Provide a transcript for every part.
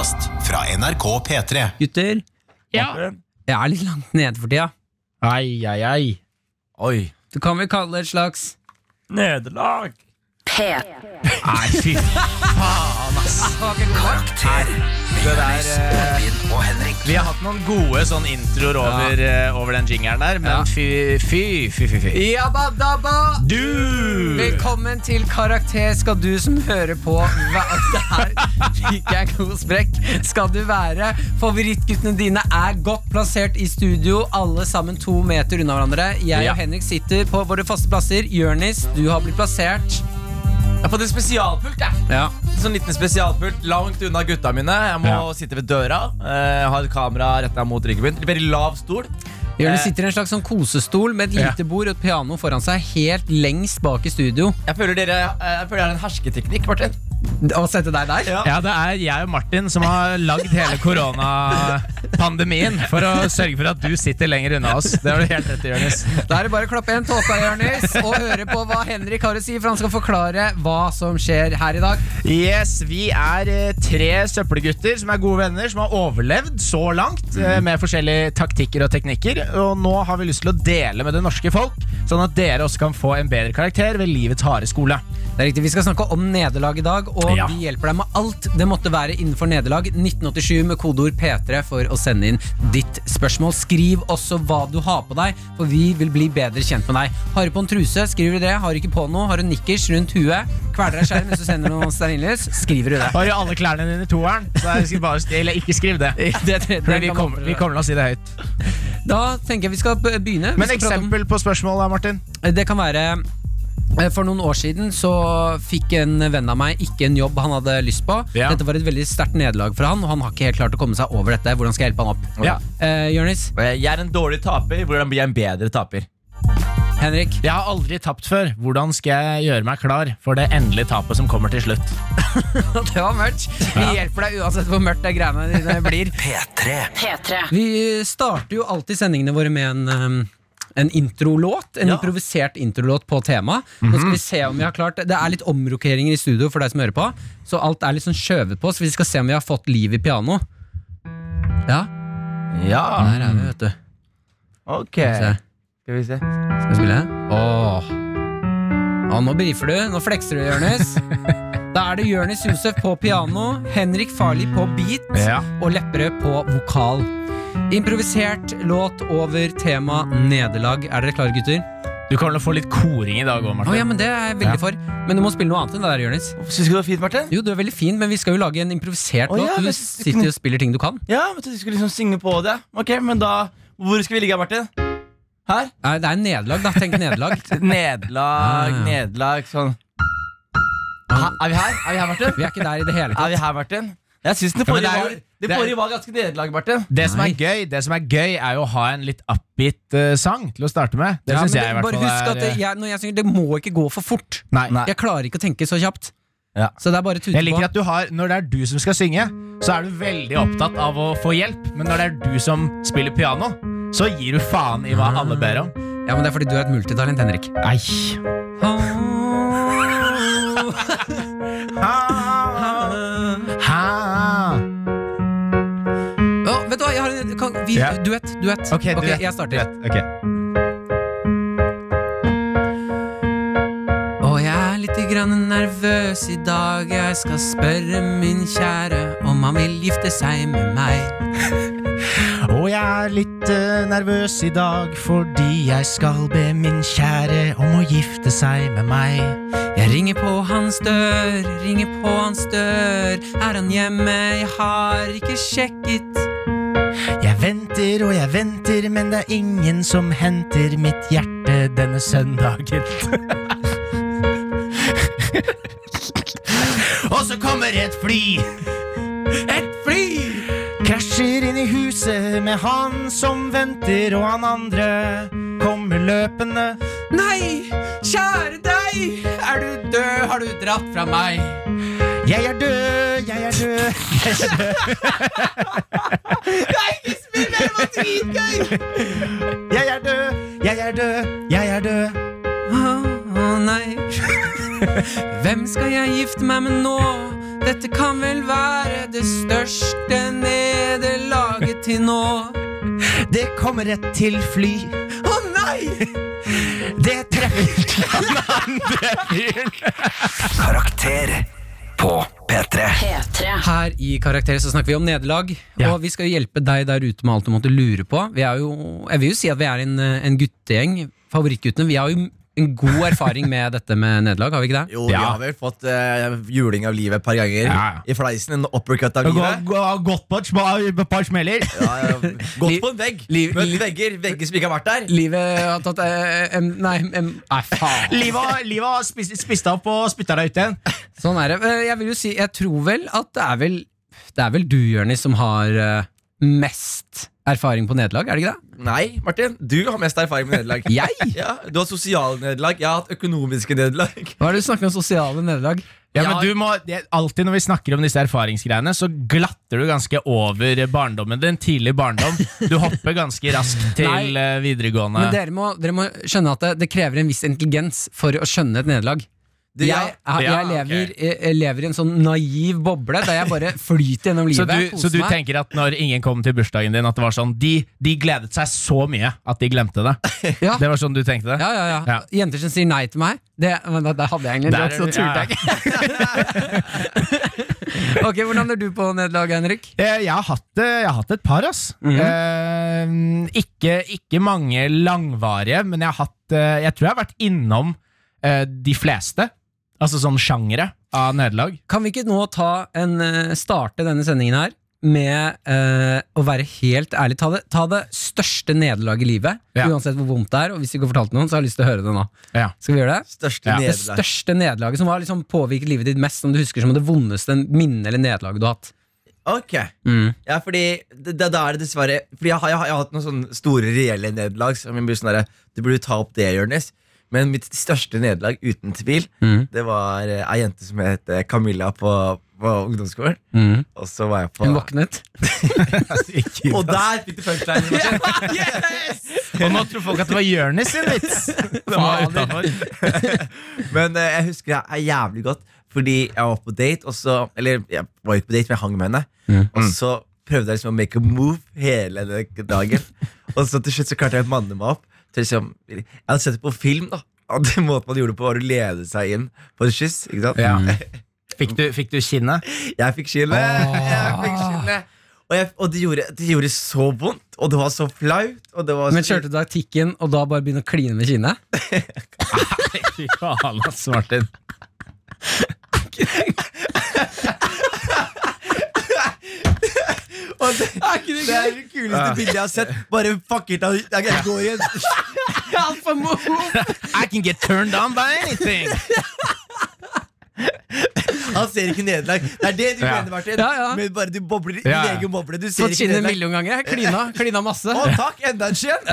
podkast fra NRK P3. Gutter, Ja. jeg er litt langt nede for tida. Ai, ai, ai. Oi. Du kan vel kalle det et slags Nederlag. Nei, fy faen, ass. Det der eh, Vi har hatt noen gode sånn introer over, eh, over den jingeren der, men Ja. fy, fy, fy, fy, fy. Jabba dabba! Du! Velkommen til Karakter skal du som hører på hva, Der fikk jeg en god sprekk. Skal du være. Favorittguttene dine er godt plassert i studio, alle sammen to meter unna hverandre. Jeg Ja. og Henrik sitter på våre faste plasser. Jørnis, du har blitt plassert. Jeg har fått en spesialpult. jeg Ja. Sånn liten spesialpult Langt unna gutta mine. Jeg må Ja. sitte ved døra. eh, ha et kamera retta mot ryggen min. Veldig lav stol. Jørnis Eh. sitter i en slags sånn kosestol med et Ja. lite bord og et piano foran seg, helt lengst bak i studio. Jeg føler dere eh, Jeg føler jeg har en hersketeknikk, Martin. Å sette deg der? Ja, det er jeg og Martin som har lagd hele koronapandemien for å sørge for at du sitter lenger unna oss. Det har du helt rett i, Jonis. Da er det bare å klappe igjen tåta, Jørnis, og høre på hva Henrik har å si, for han skal forklare hva som skjer her i dag. Yes, Vi er eh, tre søppelgutter som er gode venner, som har overlevd så langt mm. med forskjellige taktikker og teknikker. Og nå har vi lyst til å dele med det norske folk, sånn at dere også kan få en bedre karakter ved livets harde skole. Det er riktig, Vi skal snakke om nederlag i dag, og Ja. vi hjelper deg med alt det måtte være innenfor nederlag. 1987 med kodeord P3 for å sende inn ditt spørsmål. Skriv også hva du har på deg, for vi vil bli bedre kjent med deg. Har du på en truse, skriver du det. Har du ikke på noe, har du nikkers rundt huet, kveler deg skjerm hvis du sender noen stearinlys, skriver du det. Har du alle klærne dine i toeren? Så det bare, eller ikke skriv det. Det- det- det vi kommer, vi kommer til å si det høyt. Da tenker jeg vi skal begynne. Vi Men skal eksempel på spørsmål da, Martin. Det kan være For noen år siden så fikk en venn av meg ikke en jobb han hadde lyst på. Ja. Dette var et veldig sterkt nederlag for han, og han har ikke helt klart å komme seg over dette. Hvordan skal jeg hjelpe han opp? Ja. Eh, Jonis, Eh, Jeg er en dårlig taper. Hvordan blir jeg en bedre taper? Henrik, Jeg har aldri tapt før. Hvordan skal jeg gjøre meg klar for det endelige tapet som kommer til slutt? det var mørkt. Vi hjelper deg uansett hvor mørkt det greiene dine blir. P3. Vi starter jo alltid sendingene våre med en um, en introlåt, en Ja. improvisert introlåt på tema. Nå skal vi se om vi har klart Det er litt omrokeringer i studio for deg som hører på, så alt er litt sånn skjøvet på, så vi skal se om vi har fått liv i piano. Ja, Ja, der er vi, vet du. ok. Skal vi se. Skal vi spille? Åh. Åh, nå brifer du. Nå flekser du, Jonis. Da er det Jonis Josef på piano, Henrik Farli på beat Ja. og Lepperød på vokal. Improvisert låt over tema nederlag. Er dere klare, gutter? Du kan til få litt koring i dag òg, Martin. Martin. ja, men Det er jeg veldig Ja. for. Men du må spille noe annet enn det der, Jonis. Syns du det var fint, Martin? Jo, du er veldig fin, men vi skal jo lage en improvisert oh, låt. ja, Du sitter jo og spiller ting du kan. Ja, men Du skulle liksom synge på det. Ok, men da Hvor skal vi ligge, Martin? Her? Nei, Det er nederlag, da. Tenk nederlag. Nederlag, Ah, nederlag, sånn. Ha, er vi her? Er vi her, Martin? Vi er ikke der i det hele tatt. Er vi her, Martin? Jeg syns det Ja, forrige det er jo- var, det det forrige var ganske nederlag, Barte. Det som, er gøy, det som er gøy, er jo å ha en litt upbeat uh, sang til å starte med. Det Ja, synes men jeg i hvert bare fall husk er at det, jeg, når jeg synger, det må ikke gå for fort. Nei. Nei. Jeg klarer ikke å tenke så kjapt. Ja. Så det er bare tute Jeg liker på. at du har, Når det er du som skal synge, så er du veldig opptatt av å få hjelp. Men når det er du som spiller piano, så gir du faen i hva alle ber om. Ja, men Det er fordi du er et multitalent, Henrik. Nei. vi, Ja. Duett. duett. Ok, du vet, jeg starter. Duett. Okay. ok. Og jeg er litt grann nervøs i dag. Jeg skal spørre min kjære om han vil gifte seg med meg. Og jeg er litt eh, nervøs i dag fordi jeg skal be min kjære om å gifte seg med meg. Jeg ringer på hans dør, ringer på hans dør. Er han hjemme? Jeg har ikke sjekket. Jeg venter men det er ingen som henter mitt hjerte denne søndagen. og så kommer et fly. Et fly! Krasjer inn i huset med han som venter, og han andre kommer løpende. Nei, kjære deg! Er du død? Har du dratt fra meg? Jeg er død, jeg er død, jeg er død. Jeg er død, jeg er død, jeg er død. Å nei. Hvem skal jeg gifte meg med nå? Dette kan vel være det største nederlaget til nå. Det kommer et til fly. Å nei! Det treffer den andre fyren. Karakter på P3. P3. Her i Karakter så snakker vi om nederlag, Ja. og vi skal jo hjelpe deg der ute med alt du måtte lure på. Vi er jo, jeg vil jo si at vi er en, en guttegjeng. Favorittguttene. Vi har jo en god erfaring med dette med nederlag, har vi ikke det? Jo, vi Ja. har vel fått uh, juling av livet et par ganger. Ja, ja. I fleisen. En uppercut av livet. gått på et par smeller. Ja, ja. Gått på en vegg. Liv- Møtt vegger. Vegger som ikke har vært der. Livet har tatt uh, em, Nei, em, nei faen. Livet livet har spist, spist opp og spytta deg ut igjen. Sånn er det. Eh, Jeg vil jo si, jeg tror vel at det er vel Det er vel du, Jørnis, som har uh, mest erfaring på nederlag, er det ikke det? Nei, Martin. Du har mest erfaring med nederlag. Jeg? Ja, Du har sosiale nederlag. Jeg har hatt økonomiske nederlag. Hva er det du snakker om sosiale nederlag? Ja, men du må, det, Alltid når vi snakker om disse erfaringsgreiene, så glatter du ganske over barndommen din. Tidlig barndom. Du hopper ganske raskt til Nei. eh, videregående. Men dere må, dere må skjønne at det, det krever en viss intelligens for å skjønne et nederlag. Det- jeg, jeg, jeg, lever, jeg, jeg lever i en sånn naiv boble der jeg bare flyter gjennom så livet. du, så du tenker at når ingen kom til bursdagen din, at det var sånn de, de gledet seg så mye at de glemte det? ja. Det var sånn du tenkte det? Ja, ja, ja. Ja. Jenter som sier nei til meg, det, men da, hadde jeg egentlig en Der joke, så turte ja. jeg ikke. ok, Hvordan er du på nederlag, Henrik? Eh, Jeg har hatt, eh, jeg har hatt et par, ass. Mhm. eh, ikke, ikke mange langvarige, men jeg har hatt eh, Jeg tror jeg har vært innom eh, de fleste. Altså sånn sjangere av nederlag. Kan vi ikke nå ta en, eh, starte denne sendingen her med eh, å være helt ærlig? Ta det, ta det største nederlaget i livet, Ja. uansett hvor vondt det er. Og hvis vi ikke har fortalt noen, så har jeg lyst til å høre det nå. Ja. Skal vi gjøre det? Største Ja. Det største nederlaget som har liksom påvirket livet ditt mest, som du husker som det vondeste minnet eller nederlaget du har hatt. Ok Ja, fordi det, det, Da er det dessverre Fordi jeg har, jeg har, jeg har hatt noen sånne store reelle nederlag. Som jeg blir sånn Du burde ta opp det, Jonis. Men mitt største nederlag, uten tvil, Mm. det var eh, ei jente som het Camilla på, på ungdomsskolen. Mm. Og så var jeg på Hun våknet. Og der fikk du punchline! yes! Og nå tror folk at det var Jonis sin vits! Men uh, jeg husker det er jævlig godt, fordi jeg var på date, og så Eller jeg var ikke på date, men jeg hang med henne. Mm. Og så prøvde jeg liksom å make a move hele dagen. og så til slutt så klarte jeg å manne meg opp. Til liksom, jeg hadde sett det på film, da. Og den måten man gjorde det på, var å lede seg inn på et kyss. Ikke sant? Ja. Fikk, du, fikk du kinnet? Jeg fikk kinnet. Jeg fikk. Og, jeg, og det, gjorde, det gjorde så vondt, og det var så flaut. Og det var Men kjørte du taktikken og da bare begynne å kline med kinnet? Fy faen, ass, Martin. det, det er det kuleste bildet jeg har sett. Bare fuck it, jeg, går igjen. I can get turned on by anything! Han ser ikke nederlag. Det er det du Ja. mener, Martin. Ja, ja. Men bare du bobler i Ja, ja. egen boble. Du ser Fått ikke nederlag. million ganger. Klina, klina masse. Å, takk! Enda en skjen!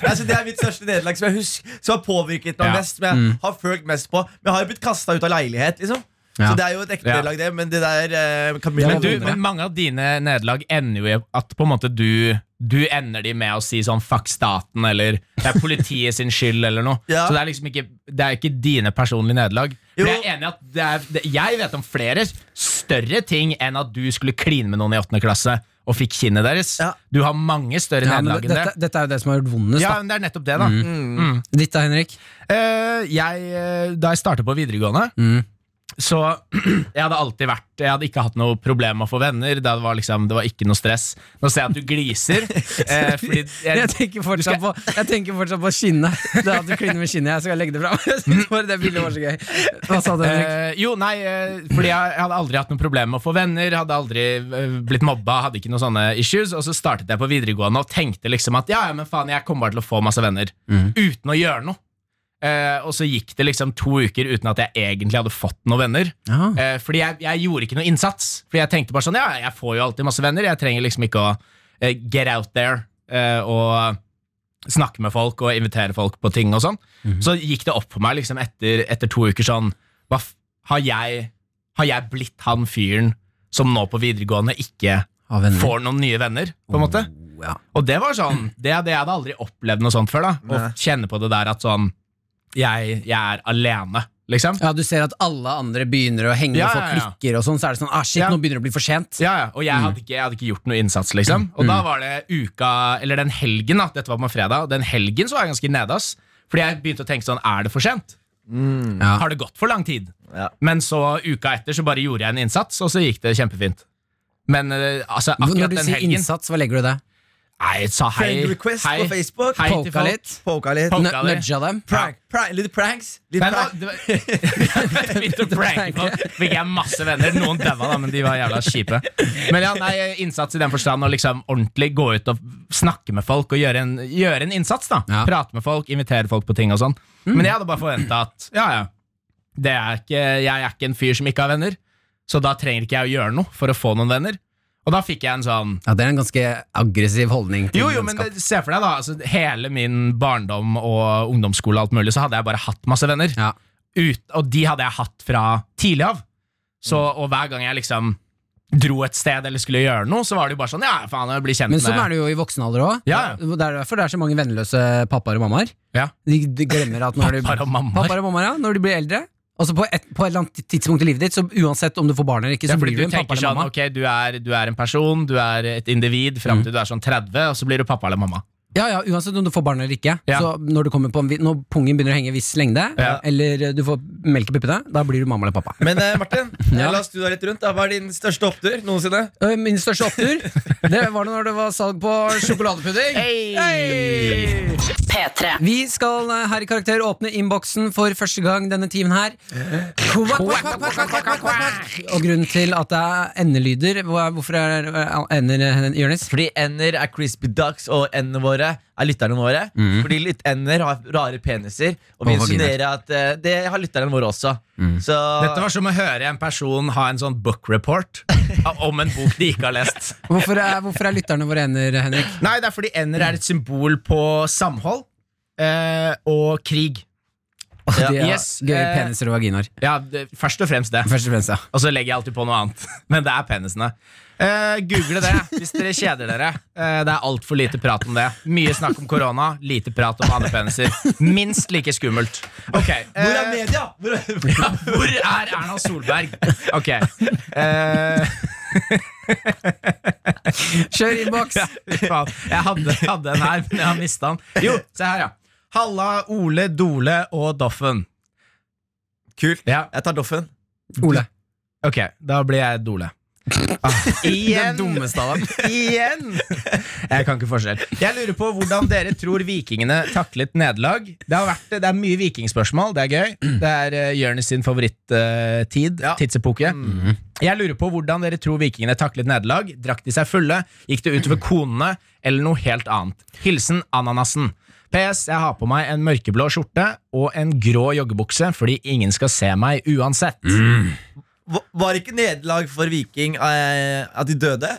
Altså, det er mitt største nederlag som jeg husker Som har påvirket meg Ja. mest. Som jeg har følt mest på. Men jeg har jo blitt kasta ut av leilighet, liksom. Ja. Så det er jo et ekte Ja. nederlag, det. Men det der eh, Camilla Men, du, men mange av dine nederlag ender jo i at på en måte du Du ender de med å si sånn 'fuck staten' eller 'det er politiet sin skyld' eller noe. Ja. Så det er liksom ikke Det er ikke dine personlige nederlag. Jeg er enig at det er, det, Jeg vet om flere større ting enn at du skulle kline med noen i åttende klasse og fikk kinnet deres. Ja. Du har mange større Ja, nederlag enn dette, det. dette er jo det som har gjort vondest. Ja, men det er nettopp det, da. Mm. Ditt da, Henrik? Uh, jeg, eh, da jeg startet på videregående, Mm. Så jeg hadde alltid vært Jeg hadde ikke hatt noe problem med å få venner. Det var, liksom, det var ikke noe stress. Nå ser jeg at du gliser. eh, Jeg jeg, tenker fortsatt på, jeg tenker fortsatt på skinnet. Det at du kliner med skinnet. Jeg skal legge det fram. Jeg det bildet var så gøy. Hva sa du, eh, jo, nei, eh, fordi jeg, jeg hadde aldri hatt noe problem med å få venner. Hadde aldri eh, blitt mobba, hadde ikke noen sånne issues. Og så startet jeg på videregående og tenkte liksom at ja, men faen, jeg kommer bare til å få masse venner. Uten å gjøre noe. Eh, og så gikk det liksom to uker uten at jeg egentlig hadde fått noen venner. Eh, fordi jeg, jeg gjorde ikke noe innsats. Fordi jeg tenkte bare sånn, ja, jeg får jo alltid masse venner. Jeg trenger liksom ikke å eh, get out there eh, og snakke med folk og invitere folk på ting og sånn. Så gikk det opp for meg liksom etter, etter to uker sånn hva, har, jeg, har jeg blitt han fyren som nå på videregående ikke får noen nye venner? på en måte? Oh, ja. Og det var sånn Det, det jeg hadde aldri opplevd noe sånt før. da Å kjenne på det der at sånn Jeg, jeg er alene, liksom. Ja, Du ser at alle andre begynner å henge Ja, og få ja, ja. klikker, og sånn, så er det sånn ah, shit, Ja. nå begynner det å bli for sent. Ja, ja, Og jeg hadde, ikke, jeg hadde ikke gjort noe innsats, liksom. Og da var det uka, eller den helgen, da. Dette var på fredag. Den helgen så var jeg ganske nede, ass. Fordi jeg begynte å tenke sånn, er det for sent? Ja. Har det gått for lang tid? Ja. Men så uka etter så bare gjorde jeg en innsats, og så gikk det kjempefint. Men akkurat den helgen Når du sier innsats, hva legger du i det? Nei, jeg sa hei. Friend request hei. på Facebook. Hei Poka folk. litt? Poka litt. Poka N- det. Dem? Prank, prank, litt pranks. Litt Men, prank. det var- Jeg begynte å pranke folk. Fikk jeg masse venner. Noen daua, da, men de var jævla kjipe. Men ja, nei, innsats i den forstand å liksom ordentlig gå ut og snakke med folk og gjøre en, gjøre en innsats. da Ja. Prate med folk, invitere folk på ting og sånn. Men jeg hadde bare forventa at ja, ja, det er ikke, jeg er ikke en fyr som ikke har venner, så da trenger ikke jeg å gjøre noe for å få noen venner. Og da fikk jeg en sånn Ja, Det er en ganske aggressiv holdning. til jo, jo, men det, se for deg da altså, Hele min barndom og ungdomsskole og alt mulig Så hadde jeg bare hatt masse venner Ja. ut, Og de hadde jeg hatt fra tidlig av så, Og hver gang jeg liksom Dro et sted eller skulle gjøre noe Så var det jo bare sånn, ja faen, jeg blir kjent Men sånn er det jo i voksen alder òg. Ja. Det er derfor det er så mange vennløse pappaer og mammaer. Ja. De, de glemmer at når Pappaer og mammaer. pappaer og mammaer, ja, når de blir eldre Altså på et, på et eller annet tidspunkt i livet ditt, så uansett om du får barn eller ikke, så ja, blir du du en pappa eller sånn, mamma. du er, du er en person Du er et individ frem til du er sånn 30 Og så blir du pappa eller mamma Ja, ja, Uansett om du får barn eller ikke. Ja. Så når, du kommer på en, når pungen begynner å henge en viss lengde, Ja. eller du får melk i puppene, da blir du mamma eller pappa. Men eh, Martin, Ja. la oss du deg litt rundt. Da. Hva er din største opptur noensinne? Øh, Min største opptur Det var det når det var salg på sjokoladepudding. Hey. P3. Vi skal eh, her i Karakter åpne innboksen for første gang denne timen her. Og grunnen til at det er endelyder Hvorfor er ender, eh, Jonis? Fordi ender er crispy ducks, og endene våre er lytterne våre. Fordi lytt ender har rare peniser, og vi insinuerer at eh, det har lytterne våre også. Så Dette var som å høre en person ha en sånn book report Om en bok de ikke har lest Hvorfor er, hvorfor er lytterne våre ender, Henrik? Nei, det er fordi ender er et symbol på samhold eh, Og krig De har Yes, gøye eh, peniser og vaginaer. Ja, det, først og fremst det Først og fremst, ja. Og så legger jeg alltid på noe annet Men det er penisene Eh, Google det hvis dere kjeder dere Eh, Det er alt for lite prat om det Mye snakk om korona, lite prat om andre peniser Minst like skummelt Okay, eh, Hvor er media? Hvor er... ja, hvor er Erna Solberg? Ok eh, Kjør innboks! Ja. Jeg hadde, hadde en her, men jeg har mista den. Jo, se her, ja. Halla, Ole, Dole og Doffen. Kult. Ja, Jeg tar Doffen. Ole. ok, da blir jeg Dole. Igjen! Den dummeste av dem. Igjen! Jeg kan ikke forskjell. Jeg lurer på hvordan dere tror vikingene taklet nederlag. Det, har vært, det er mye vikingspørsmål, det er gøy. Det er uh, Jonis sin favorittid, Ja. tidsepoke. Jeg lurer på hvordan dere tror vikingene taklet nederlag. Drakk de seg fulle? Gikk det utover konene? Eller noe helt annet? Hilsen Ananasen. PS. Jeg har på meg en mørkeblå skjorte og en grå joggebukse fordi ingen skal se meg uansett. Hva- Var ikke nederlag for Viking eh, at de døde?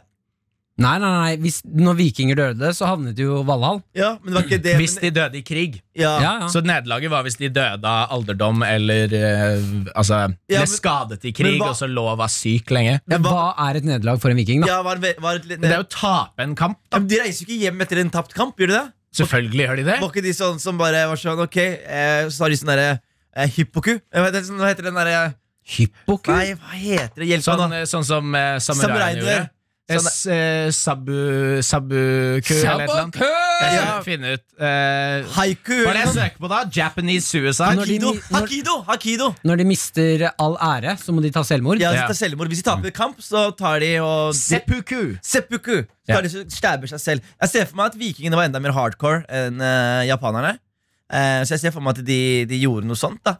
Nei, nei, nei. Hvis, når vikinger døde, så havnet jo Valhall. Ja, men det var ikke det Hvis de døde i krig. ja. Ja, ja. Så nederlaget var hvis de døde av alderdom eller eh, altså, Ja, ble men- skadet i krig, hva- og så lå og var syk lenge. Ja, hva er et nederlag for en viking, da? Ja, var, var, et Det er jo å tape en kamp. ja, men De reiser jo ikke hjem etter en tapt kamp, gjør de det? Selvfølgelig gjør de det. Var ikke de sånn som bare var sånn Ok, eh, så har de sånn derre eh, Hippoku? Ikke, hva heter den derre Hyppoku? Nei, hva heter det? Hjelp Sånn, meg, da. eh, sånn som eh, samuraiene Samuraiene. gjorde. Sånn- eh, Sabu Sabukø eller et eller annet. Jeg Ja. finne ut eh, Haiku. Hva er det jeg søker på da? Japanese suicide? Når de- Hakido. Hakido. Hakido. Når de mister all ære, så må de ta selvmord? Ja, de tar selvmord. Hvis de taper kamp, så tar de og Seppuku. Seppuku. Så tar de så stabber seg selv. Jeg ser for meg at vikingene var enda mer hardcore enn eh, japanerne. Eh, så jeg ser for meg at de, de gjorde noe sånt. da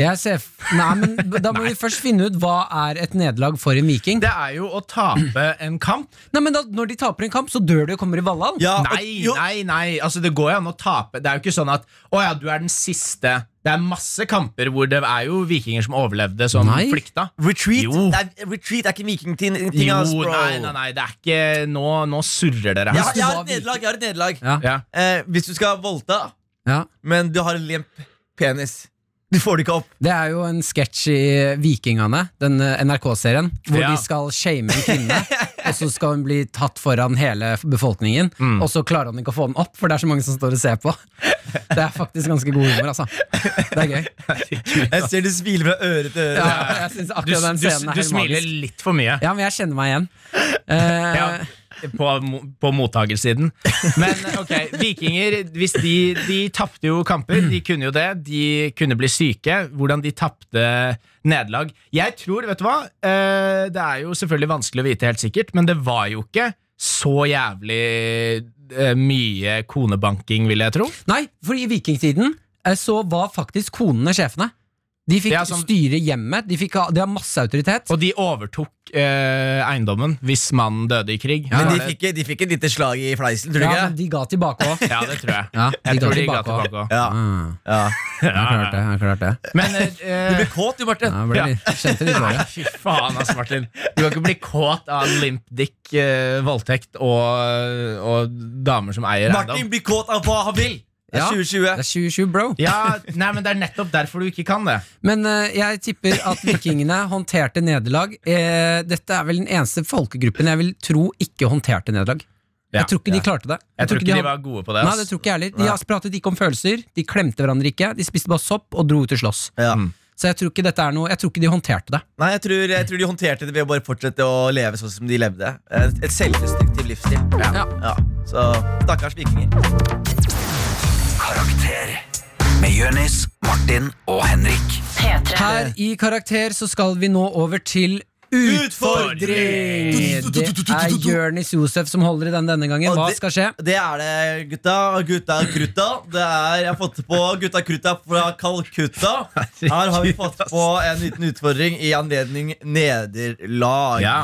Jeg ser Nei, men Da må vi først finne ut hva er et nederlag for en viking. Det er jo å tape en kamp. Nei, men da, Når de taper en kamp, så dør de og kommer i Valhall. Ja, og- Nei, jo, nei, nei. Altså, det går jo an å tape. Det er jo ikke sånn at å ja, du er den siste. Det er masse kamper hvor det er jo vikinger som overlevde, som Nei. flykta. Retreat, Jo. det er, retreat er ikke vikingting. Jo, ass, bro. nei, nei, nei, det er ikke Nå, nå surrer dere Ja, her. jeg har et nederlag. Jeg har et nederlag. Ja. Ja. Eh, hvis du skal voldta, Ja. men du har en limp penis Du får det ikke opp. Det er jo en sketsj i Vikingene, den eh, NRK-serien, hvor Ja. de skal shame en kvinne. og så skal hun bli tatt foran hele befolkningen, og så klarer han ikke å få den opp, for det er så mange som står og ser på. Det er faktisk ganske god humor, altså. Det er gøy. Jeg ser du smiler fra øre til øre. Ja, jeg synes Du, akkurat den du, scenen er du helt smiler magisk. litt for mye. Ja, men jeg kjenner meg igjen. Uh, Ja, på, på mottakersiden. Men ok, vikinger hvis de, de tapte jo kamper. De kunne jo det. De kunne bli syke. Hvordan de tapte nederlag. Jeg tror, vet du hva Eh, Det er jo selvfølgelig vanskelig å vite helt sikkert, men det var jo ikke så jævlig eh, mye konebanking, vil jeg tro. Nei, for i vikingtiden eh, så var faktisk konene sjefene. De fikk Ja, sånn- styre hjemmet, de, fikk de har masse autoritet. Og de overtok eh, eiendommen hvis mannen døde i krig. Men de fikk, de fikk et lite slag i fleisen, tror du Ja, ikke? men de ga tilbake òg. Ja, det tror jeg. Ja, Jeg ga tror de ga tilbake òg. Ja. Ja. jeg har klart det. Jeg har klart det. Men eh, Du ble kåt, du, Martin. Ja, ble kjente litt Nei, bare. fy faen, ass, Martin. Du kan ikke bli kåt av limp dick, eh, voldtekt og, og damer som eier eiendom. Martin blir kåt av hva han vil! Det er Ja. 2020. Det er 2020, bro. Ja, nei, men Det er nettopp derfor du ikke kan det. Men uh, jeg tipper at vikingene håndterte nederlag. Eh, dette er vel den eneste folkegruppen jeg vil tro ikke håndterte nederlag. Ja. Jeg tror ikke de klarte det. Jeg tror ikke de de, var gode på det. Nei, det tror ikke jeg heller. De har pratet ikke om følelser, de klemte hverandre ikke, de spiste bare sopp og dro ut og slåss. Ja. Så jeg tror ikke dette er noe Jeg tror ikke de håndterte det. Nei, jeg tror, jeg tror de håndterte det ved å bare fortsette å leve sånn som de levde. Et, et selvdestruktiv livsstil. Ja. Ja. Så stakkars vikinger. Med Jønis, Martin og Henrik. Her i Karakter så skal vi nå over til Utfordring! Det er Jørnis Josef som holder i den denne gangen. Hva skal skje? Det er det, gutta. Gutta krutta. Det er, jeg har fått på gutta krutta fra Calcutta. Her har vi fått på en liten utfordring i anledning nederlag. Ja.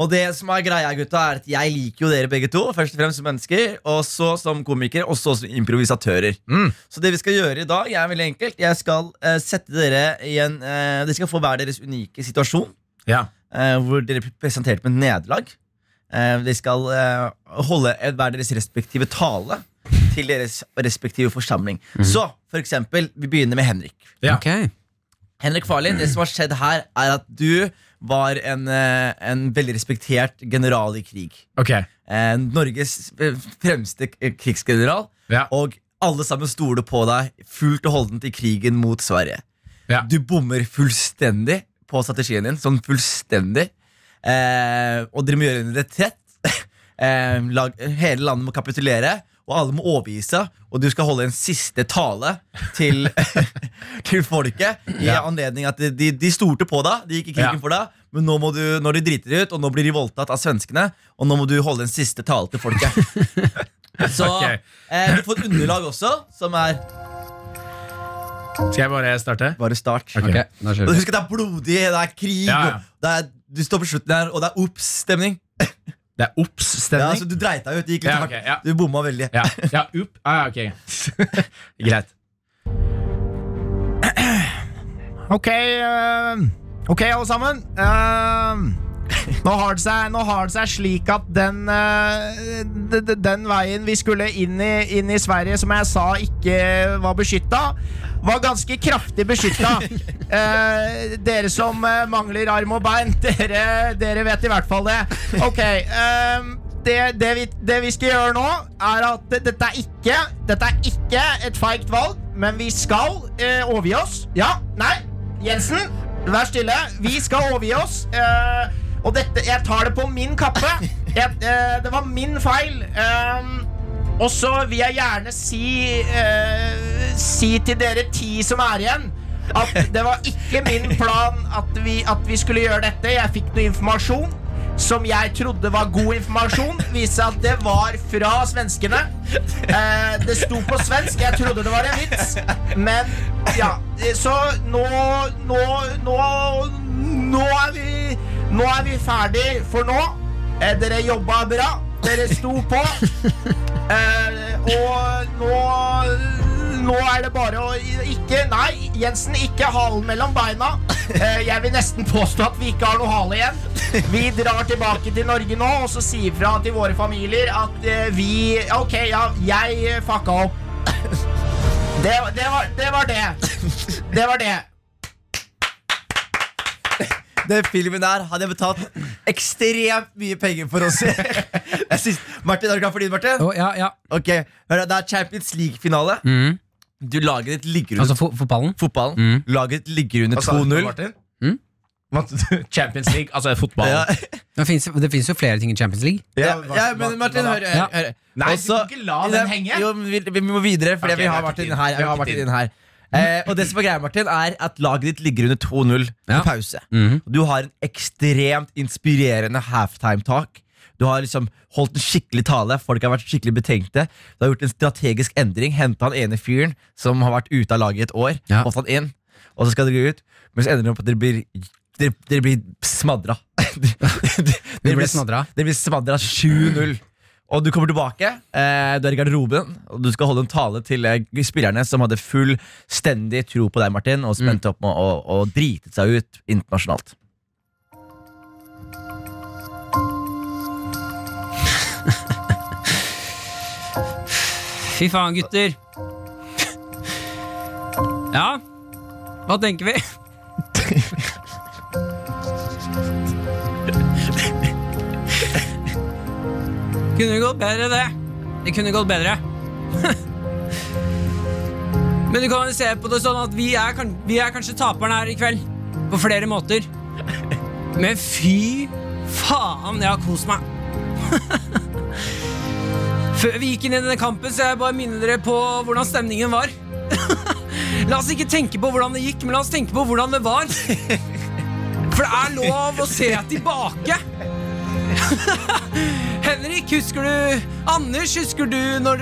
Og det som er greia, gutta, er at jeg liker jo dere begge to. Først og fremst som mennesker, og så som komikere, og så som improvisatører. Mm. Så det vi skal gjøre i dag, er veldig enkelt. Jeg skal uh, sette dere i en uh, Dere skal få hver deres unike situasjon. Ja. Uh, hvor dere blir presentert med nederlag. Uh, dere skal holde hver deres respektive tale til deres respektive forsamling. Så for eksempel, vi begynner med Henrik. Ja. Okay. Henrik Farlin, det som har skjedd her, er at du var en, eh, en veldig respektert general i krig. Ok. Eh, Norges fremste krigsgeneral. Ja. Og alle sammen stoler på deg fullt og holdent i krigen mot Sverige. Ja. Du bommer fullstendig på strategien din. Sånn fullstendig. Eh, og dere må gjøre en retrett. eh, lag, hele landet må kapitulere, og alle må overgi seg. Og du skal holde en siste tale til, til folket i Ja. anledning at de, de, de stolte på deg. De gikk i krigen Ja. for deg, men nå må du, når de driter ut, og nå blir de voldtatt av svenskene, og nå må du holde en siste tale til folket. Så okay. eh, du får et underlag også, som er Skal jeg bare starte? Bare start. Okay. Okay. Husk at det er blodig, det er krig, Ja, ja. det er, du står på slutten her, og det er ops-stemning. Det er Ja, obs-stemning? altså, du dreit deg ut. Det gikk litt Ja, okay, hardt. ja. Du bomma veldig. Ja, ja, up. Ah, ja, ok. Greit. Ok, uh, ok alle sammen. Eh, nå, har det seg, nå har det seg slik at den, eh, d- d- den veien vi skulle inn i, inn i Sverige, som jeg sa ikke var beskytta, var ganske kraftig beskytta. Eh, dere som eh, mangler arm og bein, dere, dere vet i hvert fall det. Ok, eh, det, det, vi, det vi skal gjøre nå, er at dette er ikke Dette er ikke et feigt valg, men vi skal eh, overgi oss. Ja? Nei? Jensen, vær stille. Vi skal overgi oss. eh, og dette Jeg tar det på min kappe. Jeg, eh, det var min feil. Um, og så vil jeg gjerne si eh, Si til dere ti som er igjen At det var ikke min plan At vi, at vi skulle gjøre dette. Jeg fikk noe informasjon Som jeg trodde var god informasjon. Viste at det var fra svenskene. Eh, Det sto på svensk. Jeg trodde det var en vits. Men ja. Så nå Nå Nå, nå er vi Nå er vi ferdig for nå eh, Dere jobba bra Dere sto på Eh, og nå Nå er det bare å ikke Nei, Jensen, ikke halen mellom beina. Eh, jeg vil nesten påstå at vi ikke har noe hale igjen. Vi drar tilbake til Norge nå og så sier fra til våre familier at eh, vi Ok, ja, jeg fucka opp. Det, det, var, det var det. Det var det. Den filmen der hadde jeg betalt ekstremt mye penger for oss. se. synes, Martin, er du klar for din, Martin? Oh, ja, ja. Ok, hør Det er Champions League-finale. Mm. Du lager et ligger Altså fo fotballen. fotballen. Mm. Lager et ligger under Hva sa du, 2-0. Martin? Mm? Champions League, altså fotball. Ja, Det fins finnes jo flere ting i Champions League. ja, ja, men Martin, hør. hør, Ja. hør. Nei, du kan ikke la den henge. Jo, vi, vi må videre, for okay, vi har Martin inn her. Vi Vi har Martin Martin her. Eh, og det som er greia, Martin, er at laget ditt ligger under 2-0 Ja. på pause. Mhm. Du har en ekstremt inspirerende halftime talk. Du har liksom holdt en skikkelig tale. Folk har vært skikkelig betenkte. Du har gjort en strategisk endring. Henta han ene fyren som har vært ute av laget i et år. Ja. Fått han inn, og så skal dere gå ut. Men så ender det opp at dere blir Dere, dere blir smadra. Vi ble smadra. Det blir smadra 7-0. Og du kommer tilbake, eh, du er i garderoben, og du skal holde en tale til eh, spillerne som hadde fullstendig tro på deg, Martin, og spente opp med å, å drite seg ut internasjonalt. Fy faen, gutter. Ja, hva tenker vi? Kunne gått bedre, det. Det kunne gått bedre. Men du kan se på det sånn at vi er, vi er kanskje taperen her i kveld. På flere måter. Men fy faen, jeg har kost meg. Før vi gikk inn i denne kampen, så jeg bare minner dere på hvordan stemningen var. la oss ikke tenke på hvordan det gikk, men la oss tenke på hvordan det var. For det er lov å se tilbake. Henrik, husker du Anders, husker du når,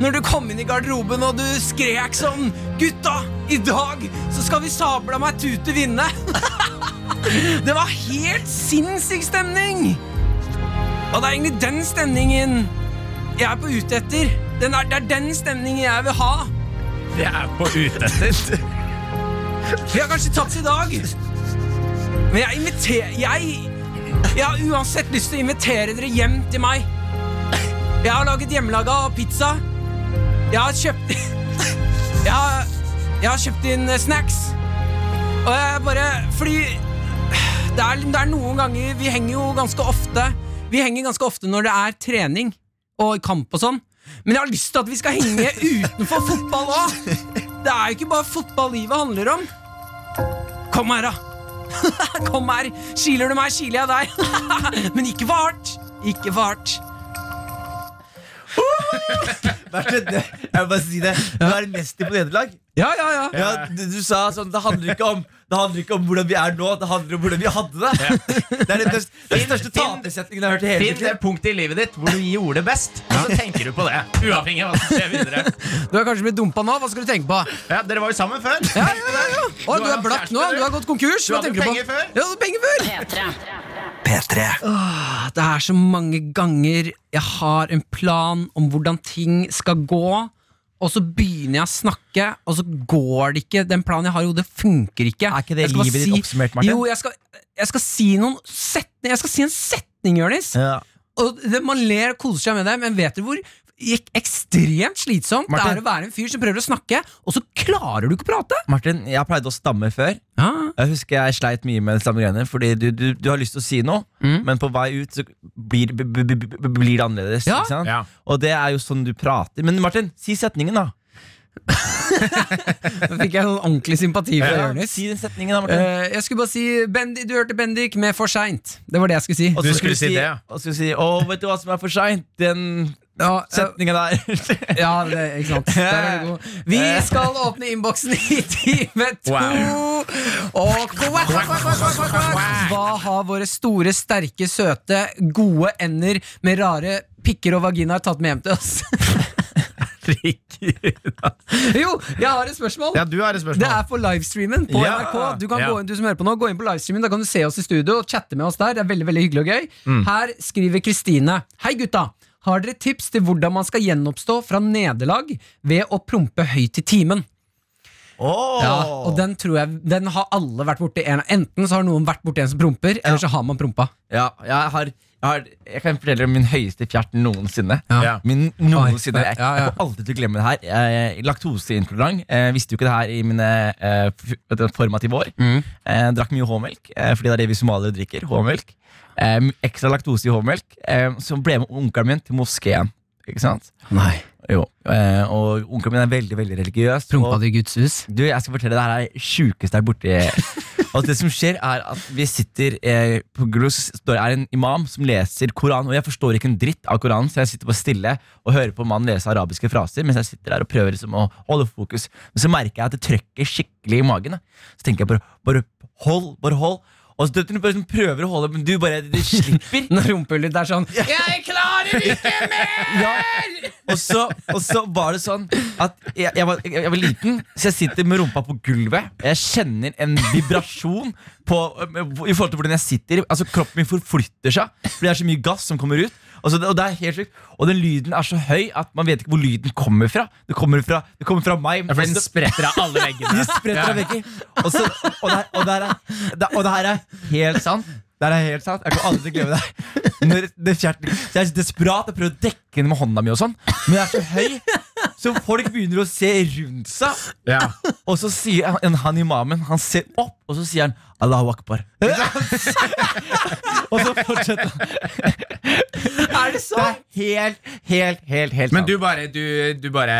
når du kom inn i garderoben og du skrek sånn Gutta, i dag så skal vi sabla meg tute vinne. det var helt sinnssyk stemning. Og det er egentlig den stemningen jeg er på ute etter. Den er, det er den stemningen jeg vil ha. Det er på ute etter. Vi har kanskje tapt i dag, men jeg inviterer jeg, jeg har uansett lyst til å invitere dere hjem til meg. Jeg har laget hjemmelaga pizza. Jeg har kjøpt Jeg har, jeg har kjøpt inn eh, snacks. Og jeg bare Fordi det er, det er noen ganger Vi henger jo ganske ofte Vi henger ganske ofte når det er trening og kamp og sånn. Men jeg har lyst til at vi skal henge utenfor fotball òg. Det er jo ikke bare fotball livet handler om. Kom her, da. Kom her. Kiler du meg, kiler jeg deg. Men ikke for hardt. Ikke for hardt. Det, jeg vil bare si det Du er mest mester på nederlag. Ja, ja, ja. Ja, du, du sa sånn Det handler ikke om Det handler ikke om hvordan vi er nå, det handler om hvordan vi hadde det. Det er den største, det er den største tapersetningen jeg har hørt i hele Finn det punktet i livet ditt hvor du gjorde det best, og så tenker du på det. Uavhengig av hva som skjer videre. Du har kanskje blitt dumpa nå? Hva skal du tenke på? Ja, Dere var jo sammen før. Ja, ja, ja, ja. Å, Du du er blakk nå? du. Har gått konkurs? Du hadde tenker penger før. Ja, du hadde penger før. P3. Det er så mange ganger jeg har en plan om hvordan ting skal gå, og så begynner jeg å snakke, og så går det ikke. Den planen jeg har i hodet, funker ikke. Er ikke det livet ditt oppsummert, Martin? Jo, jeg skal, jeg skal si noen setning Jeg skal si en setning, Jonis. Ja. Og det, man ler og koser seg med det, men vet dere hvor gikk ekstremt slitsomt det er å være en fyr som prøver å snakke, og så klarer du ikke å prate? Martin, jeg pleide å stamme før. Ja, Jeg husker jeg sleit mye med de samme greiene. Fordi du, du, du har lyst til å si noe, Mm. men på vei ut så blir, b, b, b, b, blir det annerledes. Ja. Ikke sant? Ja. Og det er jo sånn du prater. Men Martin, si setningen, da. Da fikk jeg noen ordentlig sympati for Ja. Jonis. Si den setningen, da, Martin. Uh, jeg skulle bare si Bendik, Du hørte Bendik med For seint. Det var det jeg skulle si. Og så skulle du si det, ja. Og så skulle si 'Å, vet du hva som er for seint'? Den Ja, Setninga der. ja det, ikke sant. Der er du god. Vi skal åpne innboksen i time to. Wow. Og kvakk, kvakk, kvakk. Hva har våre store, sterke, søte, gode ender med rare pikker og vaginaer tatt med hjem til oss? jo, jeg har et spørsmål. Ja, du har et Det er på livestreamen på Ja. NRK. Du kan Ja. gå inn, du som hører på nå, gå inn på livestreamen, da kan du se oss i studio og chatte med oss der. Det er veldig veldig hyggelig og gøy. Mm. Her skriver Kristine. Hei, gutta. Har dere tips til hvordan man skal gjenoppstå fra nederlag ved å prompe høyt i timen? Åh. Ja, og den tror jeg Den har alle vært borti en Enten så har noen vært borti en som promper, eller så har man prompa. Ja, jeg, har, jeg, har, jeg kan fortelle om min høyeste fjert noensinne. Ja. Min noensinne Oi, jeg, ja, ja. jeg kommer alltid til å glemme det her. Er laktoseintolerant. Jeg visste jo ikke det her i mine eh, formative år. Mm. Jeg drakk mye H-melk, eh, fordi det er det vi somaliere drikker. H-melk. Eh, ekstra laktose i H-melk. Eh, så ble jeg med onkelen min til moskeen. Ikke sant? Nei. Jo. Eh, og onkelen min er veldig veldig religiøs. Prompa du i Guds hus? du, jeg skal fortelle det her er sjukeste der borte. altså, det som skjer er at Vi sitter eh, på gulvet Så står det er en imam som leser Koran Og jeg forstår ikke en dritt av Koranen Så jeg sitter bare stille og hører på mannen lese arabiske fraser Mens jeg sitter der og prøver liksom å holde fokus Men så merker jeg at det trøkker skikkelig i magen da. Så tenker jeg bare, bare hold, bare hold og så du sånn prøver å holde Men du bare, du slipper Når rumpehullet er sånn Jeg klarer ikke mer! og så, og så var det sånn at jeg, jeg, var, jeg, jeg var liten, så jeg sitter med rumpa på gulvet. Jeg kjenner en vibrasjon på, i forhold til hvordan jeg sitter. Altså Kroppen min forflytter seg, for det er så mye gass som kommer ut. Og, så, og det er helt sykt Og den lyden er så høy at man vet ikke hvor lyden kommer fra. Det kommer fra, det kommer fra meg. Ja, for den spretter av alle veggene. spretter av vegger. Og, så, og, det, her- og, det her er, det, og det her er helt sant. Det er helt sant Jeg kommer aldri glemme det. Når det kjert, så jeg er så desperat og prøver å dekke henne med hånda mi, og sånn men jeg er så høy, så folk begynner å se rundt seg. Ja. Og så sier han, han imamen Han ser opp, og så sier han Allahu akbar. og så fortsetter han. Er det Det er helt, helt, helt, helt Men du bare, du, du bare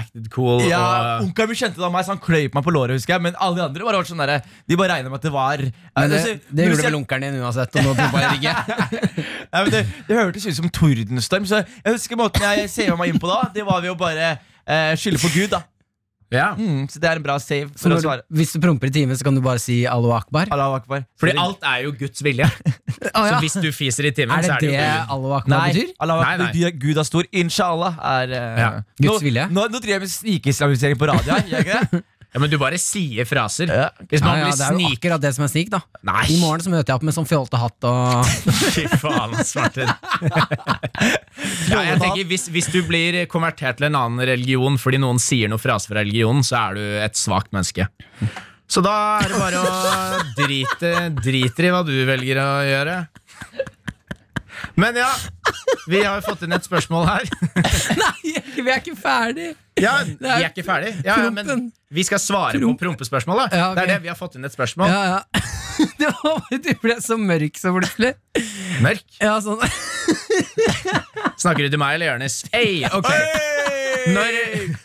acted cool Ja, og Onkelen min kjente det av meg, så han kløyp meg på låret. husker jeg Men alle de andre bare var sånn der, De bare regna med at det var Men det, Altså, det gjorde vel onkelen din uansett. Og nå prompa i rigget. Nei, men det, det hørtes ut som tordenstorm. Så jeg husker måten jeg ser meg inn på da. Det var ved å bare eh, skylde på Gud. da Ja. mm, Så det er en bra save. Så For å svare du, hvis du promper i timen, så kan du bare si Allahu akbar? Allahu akbar. Fordi alt er jo Guds vilje. ah, ja. Så hvis du fiser i timen, Er så det er det det jo Gud. Allahu akbar Nei, betyr? Allahu akbar, nei. Gud- Gud er stor. Inshallah er uh, Ja. Guds nå, vilje. Nå, nå driver jeg med snikislamisering på radio her. Ja, men du bare sier fraser. Ja. Hvis man ja, blir det er jo snik... akkurat det som er snik, da. Nei, I morgen så møter jeg opp med sånn fjolte hatt og fy faen, ass, Martin. ja, jeg tenker, hvis, hvis du blir konvertert til en annen religion fordi noen sier noe frase fra religionen, så er du et svakt menneske. Så da er det bare å drite, drite i hva du velger å gjøre. Men ja, vi har jo fått inn et spørsmål her. Nei, vi er ikke ferdig! Ja, Vi er ikke ferdig. Ja, ja, men vi skal svare Promp. på prompespørsmålet. Ja, ok. Det er det vi har fått inn et spørsmål. Ja, ja. Det var, du ble så mørk så plutselig. Mørk. Ja, sånn. Snakker du til meg eller Jonis? Hey, ok når,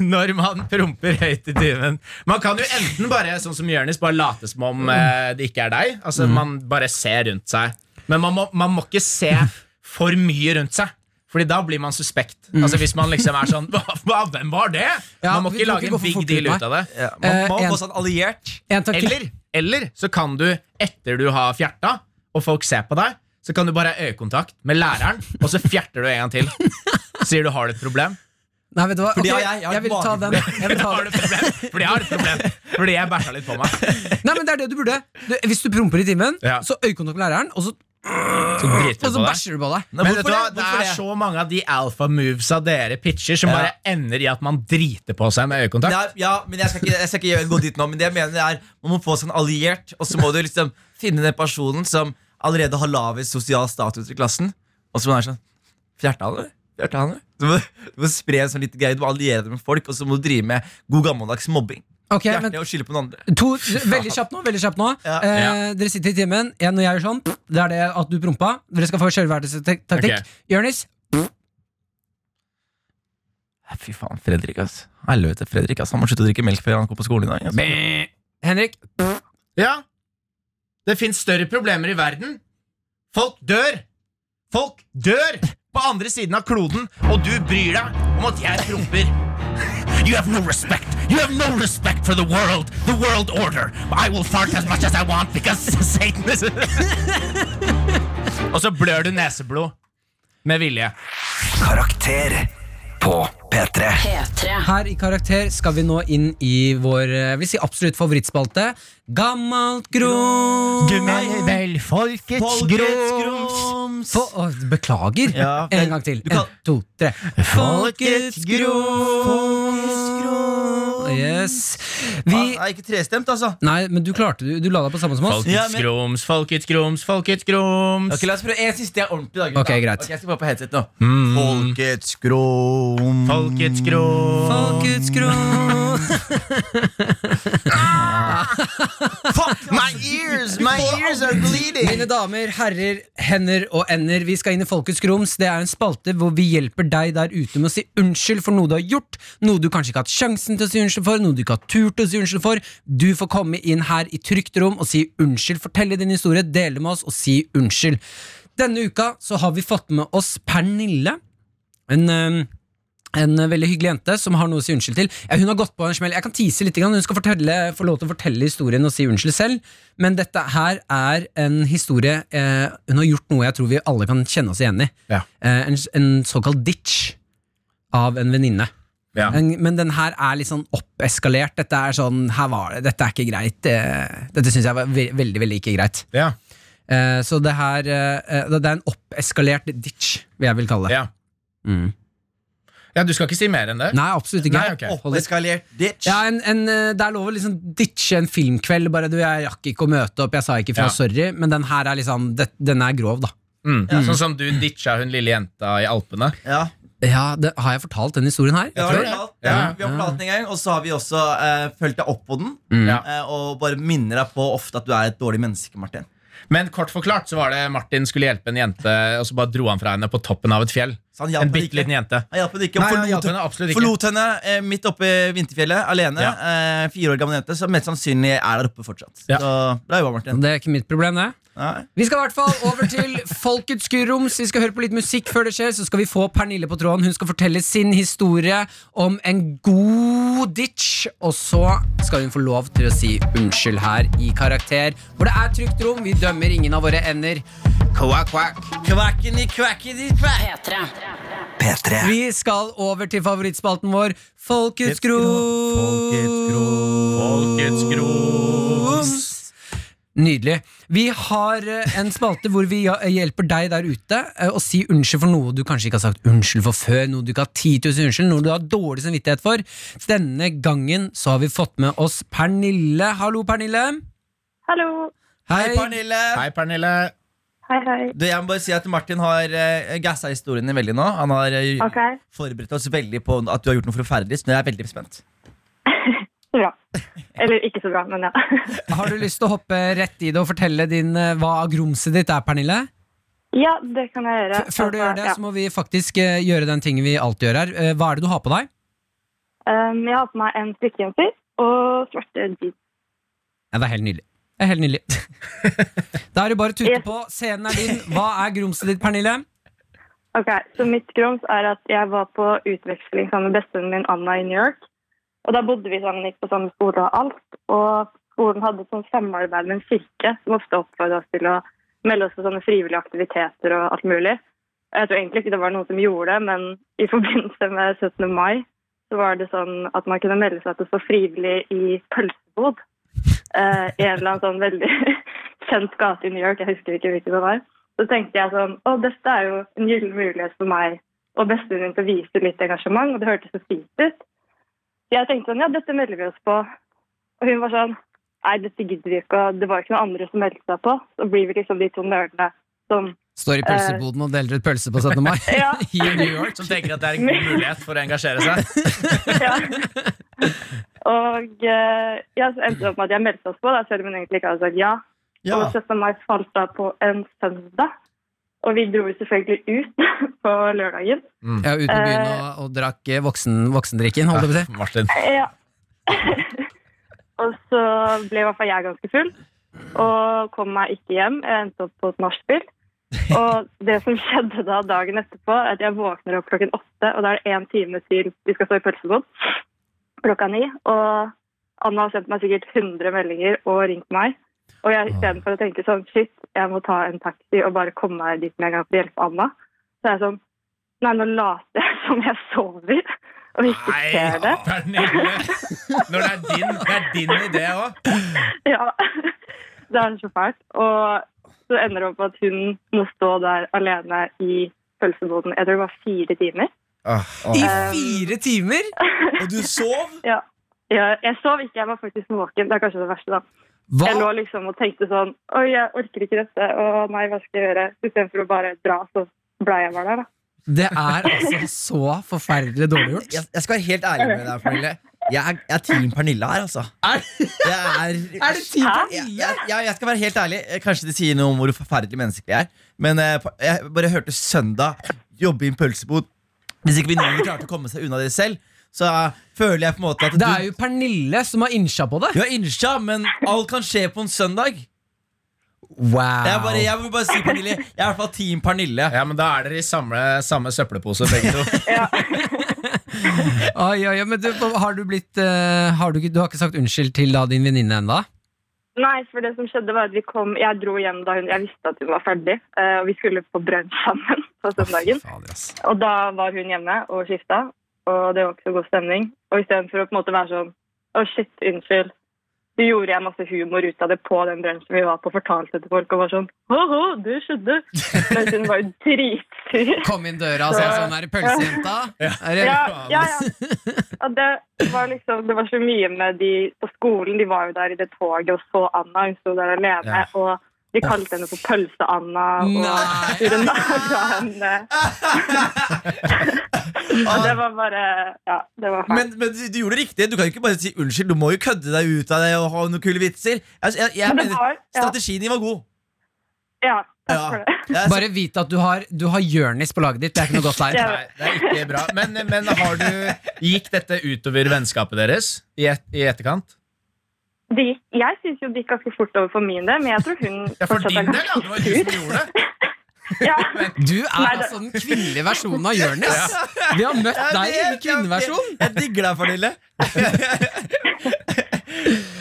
når man promper høyt i timen Man kan jo enten bare sånn som Jonis Bare late som om eh, det ikke er deg. Altså Man bare ser rundt seg. Men man må, man må ikke se for mye rundt seg. Fordi da blir man suspekt. Altså Hvis man liksom er sånn hva, Hvem var det? Ja, man må ikke må lage ikke en big deal ut, av det. Ja, man må må en- få sånn alliert. En. Eller, eller så kan du, etter du har fjerta, og folk ser på deg, så kan du bare ha øyekontakt med læreren, og så fjerter du en gang til. Sier du har du et problem. Nei, vet du hva? Fordi okay, jeg- jeg et vil ta den. Jeg vil ta den. problem? Fordi jeg har et problem. Fordi jeg bæsja litt på meg. Nei, men det er det du burde. Du, hvis du promper i timen, Ja. så øyekontakt med læreren, og så, Så driter og du så på deg. bæsjer du på deg. Nei, Men hvorfor vet du hva, det? det Hvorfor er det? så mange av de alpha movesa dere pitcher, som Ja. bare ender i at man driter på seg med øyekontakt. Nei, ja, men jeg skal, ikke, jeg skal ikke gjøre- gå dit nå. Men det jeg mener er Man må få seg en alliert, og så må du liksom finne den personen som allerede har lavest sosial status i klassen. Og så må du være sånn Fjerta han, eller? Fjerta han, eller? Du må, du må spre en sånn liten greie, du må alliere deg med folk, og så må du drive med god gammeldags mobbing. Ok, Fjerte men og skylde på noen andre. to, Veldig kjapt nå. veldig kjapt nå Ja. eh, Dere sitter i timen. En når jeg gjør sånn, det er det at du prompa. Dere skal få sjølverdenstaktikk. Okay. Jonis, Fy faen, Fredrik, ass. Helvete, Fredrik, ass. Han må slutte å drikke melk før han går på skolen i dag. Henrik, Ja, det fins større problemer i verden. Folk dør! Folk dør på andre siden av kloden, og du bryr deg om at jeg promper. You have no respect. You have no respect for the world, the world order. I will fart as much as I want because Satan is Og så blør du neseblod. Med vilje. Karakter på P3. P3. her i Karakter skal vi nå inn i vår eh, jeg vil si absolutt favorittspalte. Gammalt grums. vel folkets grums. Få- å, beklager. Ja, en gang til. kan- En, to, tre. Folkets grums. Yes. Vi Ah, er ikke trestemt, altså. Nei, men du klarte du, Du la deg på samme som oss. Folkets Ja, men- grums, folkets grums, folkets grums. Ok, La oss prøve en siste ordentlig. da, gutta. Ok, greit. Ok, jeg skal bare på headset nå. Mm. Folkets grom. Folkets grom. Folkets grå Fuck my ears! My ears are bleeding! Mine damer, herrer, hender og ender, vi skal inn i Folkets grums. Det er en spalte hvor vi hjelper deg der ute med å si unnskyld for noe du har gjort, noe du kanskje ikke har hatt sjansen til å si unnskyld for, noe du ikke har turt å si unnskyld for. Du får komme inn her i trygt rom og si unnskyld, fortelle din historie, dele med oss og si unnskyld. Denne uka så har vi fått med oss Pernille. En en veldig hyggelig jente som har noe å si unnskyld til. Ja, hun har gått på en smell. Jeg kan tease litt. Hun skal fortelle, få lov til å fortelle historien og si unnskyld selv. Men dette her er en historie eh, Hun har gjort noe jeg tror vi alle kan kjenne oss igjen i. Ja. Eh, en, en såkalt ditch av en venninne. Ja. Men, Men den her er litt sånn oppeskalert. Dette er sånn, her var det, dette er ikke greit. Eh, Dette syns jeg var ve veldig, veldig ikke greit. Ja. Eh, Så det her eh, Det er en oppeskalert ditch, vil jeg vil kalle det. Ja. Mm. ja, du skal ikke si mer enn det? Nei, absolutt ikke. Nei, okay. Oppeskalert ditch. Ja, en, en, eh, Det er lov å liksom ditche en filmkveld. Bare du, jeg rakk ikke å møte opp, jeg sa ikke fra, Ja. sorry. Men den her er liksom det, Den er grov, da. Mm. Sånn som du ditcha hun lille jenta i Alpene. Ja. Ja, det, Har jeg fortalt den historien her? Ja, ja, Ja. vi har fortalt den en gang, og så har vi også eh, fulgt deg opp på den. Mm. Ja. eh, og bare minner deg på ofte at du er et dårlig menneske, Martin. Men kort forklart så var det Martin skulle hjelpe en jente, og så bare dro han fra henne på toppen av et fjell. Så han En bitte liten jente. Han hjalp henne ikke. Nei, han hjalp henne ikke. forlot henne eh, midt oppe i vinterfjellet alene. Ja. Eh, fire år gammel jente, som mest sannsynlig er der oppe fortsatt. Ja. Så bra jobba, Martin. Det er ikke mitt problem, det. Nei. Vi skal i hvert fall over til Folkets Gurroms. Vi skal høre på litt musikk før det skjer. Så skal vi få Pernille på tråden. Hun skal fortelle sin historie om en god ditch. Og så skal hun få lov til å si unnskyld her i Karakter, hvor det er trygt rom. Vi dømmer ingen av våre ender. Kvakk, kvakk. Kvakkeni, kvakkeni, kvakk. P3. P3. Vi skal over til favorittspalten vår, Folkets Folkets Grom. Folkets grums. Nydelig. Vi har eh, en spalte hvor vi hjelper deg der ute eh, å si unnskyld for noe du kanskje ikke har sagt unnskyld for før, noe du ikke har tid til å si unnskyld, noe du har dårlig samvittighet for. Denne gangen så har vi fått med oss Pernille. Hallo, Pernille. Hallo. Hei, Pernille. Hei, Pernille. Hei, hei. Du, jeg må bare si at Martin har uh, gassa historien din veldig nå. Han har uh, okay. forberedt oss veldig på at du har gjort noe forferdelig. Så nå er jeg veldig spent. Så bra. Eller ikke så bra, men ja. Har du lyst til å hoppe rett i det og fortelle din, eh, hva grumset ditt er, Pernille? Ja, det kan jeg gjøre. F før du Altså, gjør det, ja. så må vi faktisk eh, gjøre den tingen vi alltid gjør her. Eh, hva er det du har på deg? Um, jeg har på meg en strikkegenser og svarte jeans. Ja, det er helt nydelig. Det er helt nydelig. da er det bare å tute Yes. på. Scenen er din. Hva er grumset ditt, Pernille? Ok, så mitt grums er at jeg var på utveksling sammen med bestevennen min Anna i New York. Og da bodde vi sammen, gikk på samme skole og alt. Og skolen hadde sånn samarbeid med en kirke som ofte oppfordret oss til å melde oss på sånne frivillige aktiviteter og alt mulig. Jeg tror egentlig ikke det var noen som gjorde det, men i forbindelse med 17. mai så var det sånn at man kunne melde seg til å stå frivillig i pølsebod. Eh, I en eller annen sånn veldig kjent gate i New York. Jeg husker ikke hvilken det var. Så tenkte jeg sånn Å, dette er jo en gyllen mulighet for meg og bestevenninnen til å vise litt engasjement, og det hørtes så fint ut. Jeg tenkte sånn Ja, dette melder vi oss på. Og hun var sånn Nei, dette gidder vi ikke, og det var ikke noen andre som meldte seg på. Så blir vi liksom de to nerdene som Står i pølseboden og deler ut pølse på 17. mai Ja. i New York. Som tenker at det er en god mulighet for å engasjere seg. ja. Og eh, ja, så endte det opp med at jeg meldte oss på, da, selv om hun egentlig ikke hadde sagt ja. Ja. Og 17. mai falt da på en søndag. Og vi dro selvfølgelig ut på lørdagen. Ja, ut på byen og, og drakk eh, voksen, voksendrikken, holdt jeg på å si. Martin. Ja. og så ble i hvert fall jeg ganske full, og kom meg ikke hjem. Jeg endte opp på et nachspiel. Og det som skjedde da dagen etterpå, er at jeg våkner opp klokken åtte, og da er det én time til vi skal stå i pølsebod klokka ni. Og Anna har sendt meg sikkert 100 meldinger og ringt meg. Og jeg istedenfor å tenke sånn shit, jeg må ta en taxi og bare komme meg dit med en gang for å hjelpe Anna, så er jeg sånn Nei, nå later jeg som jeg sover og ikke ser det. Pernille! Når det er din, det er din idé òg. Ja, det er så fælt. Og så ender det opp med at hun må stå der alene i pølseboden. Jeg tror det var fire timer. I fire timer! Og du sov? Ja. ja. jeg sov ikke, jeg var faktisk våken. Det er kanskje det verste, da. Hva? Jeg lå liksom og tenkte sånn Oi, jeg orker ikke dette. Å nei, hva skal jeg gjøre? Istedenfor å bare dra, så ble jeg bare der, da. Det er altså så forferdelig dårlig gjort. Jeg, jeg skal være helt ærlig med deg, Pernille. Jeg er, jeg er Team Pernille her, altså. Er, er, Er det Team Pernille? jeg, jeg, jeg, jeg skal være helt ærlig. Eh, Kanskje det sier noe om hvor forferdelig mennesker vi er. Men eh, jeg bare hørte søndag jobbe i en pølsebod. Hvis ikke vi noen klarte å komme seg unna det selv, så eh, føler jeg på en måte at Det er jo Pernille som har innsja på det. Du har innsja, men alt kan skje på en søndag. Wow. Jeg, bare, jeg vil bare si Pernille Jeg er i hvert fall Team Pernille. Ja, men Da er dere i samme, samme søppelpose, begge to. Ja. Oi, oi, oi, men du, har du blitt uh, har du, du har ikke sagt unnskyld til da din venninne ennå? Nei, for det som skjedde var at vi kom Jeg dro hjem da hun Jeg visste at hun var ferdig, eh, og vi skulle på brunsj sammen på søndagen. Oh. Og da var hun hjemme og skifta, og det var ikke så god stemning. Og istedenfor å på en måte være sånn Å, shit, unnskyld. Så gjorde jeg masse humor ut av det på den brunsjen vi var på, fortalte til folk og var sånn Å-hå, du skjedde. Mens hun var jo dritsur. Kom inn døra og sa sånn Er det pølsejenta? Er det, Ja, ja, ja. ja det, var liksom, det var så mye med de på skolen. De var jo der i det toget og så Anna. Hun sto der alene. Ja. Og de kalte henne for Pølse-Anna. Og Nei. Og det var bare Ja, det var feil. Men, men du, du gjorde det riktig. Du kan jo ikke bare si unnskyld. Du må jo kødde deg ut av det og ha noen kule vitser. Jeg, jeg, jeg Men det mener var- ja. Strategien din var god. Ja, takk Ja. for det. Bare vit at du har, du har Jørnis på laget ditt. Det er ikke noe godt tegn. Nei, det er ikke bra. Men, men har du gikk dette utover vennskapet deres i, et, i etterkant? De, jeg syns jo det gikk ganske fort over for min del, men jeg tror hun Ja, For fortsatt din er del, ja. Det var du som sur. gjorde det. Ja. Du er Nei, altså den kvinnelige versjonen av Jørnis. Vi har møtt deg i kvinneversjon. Jeg digger deg, Pernille.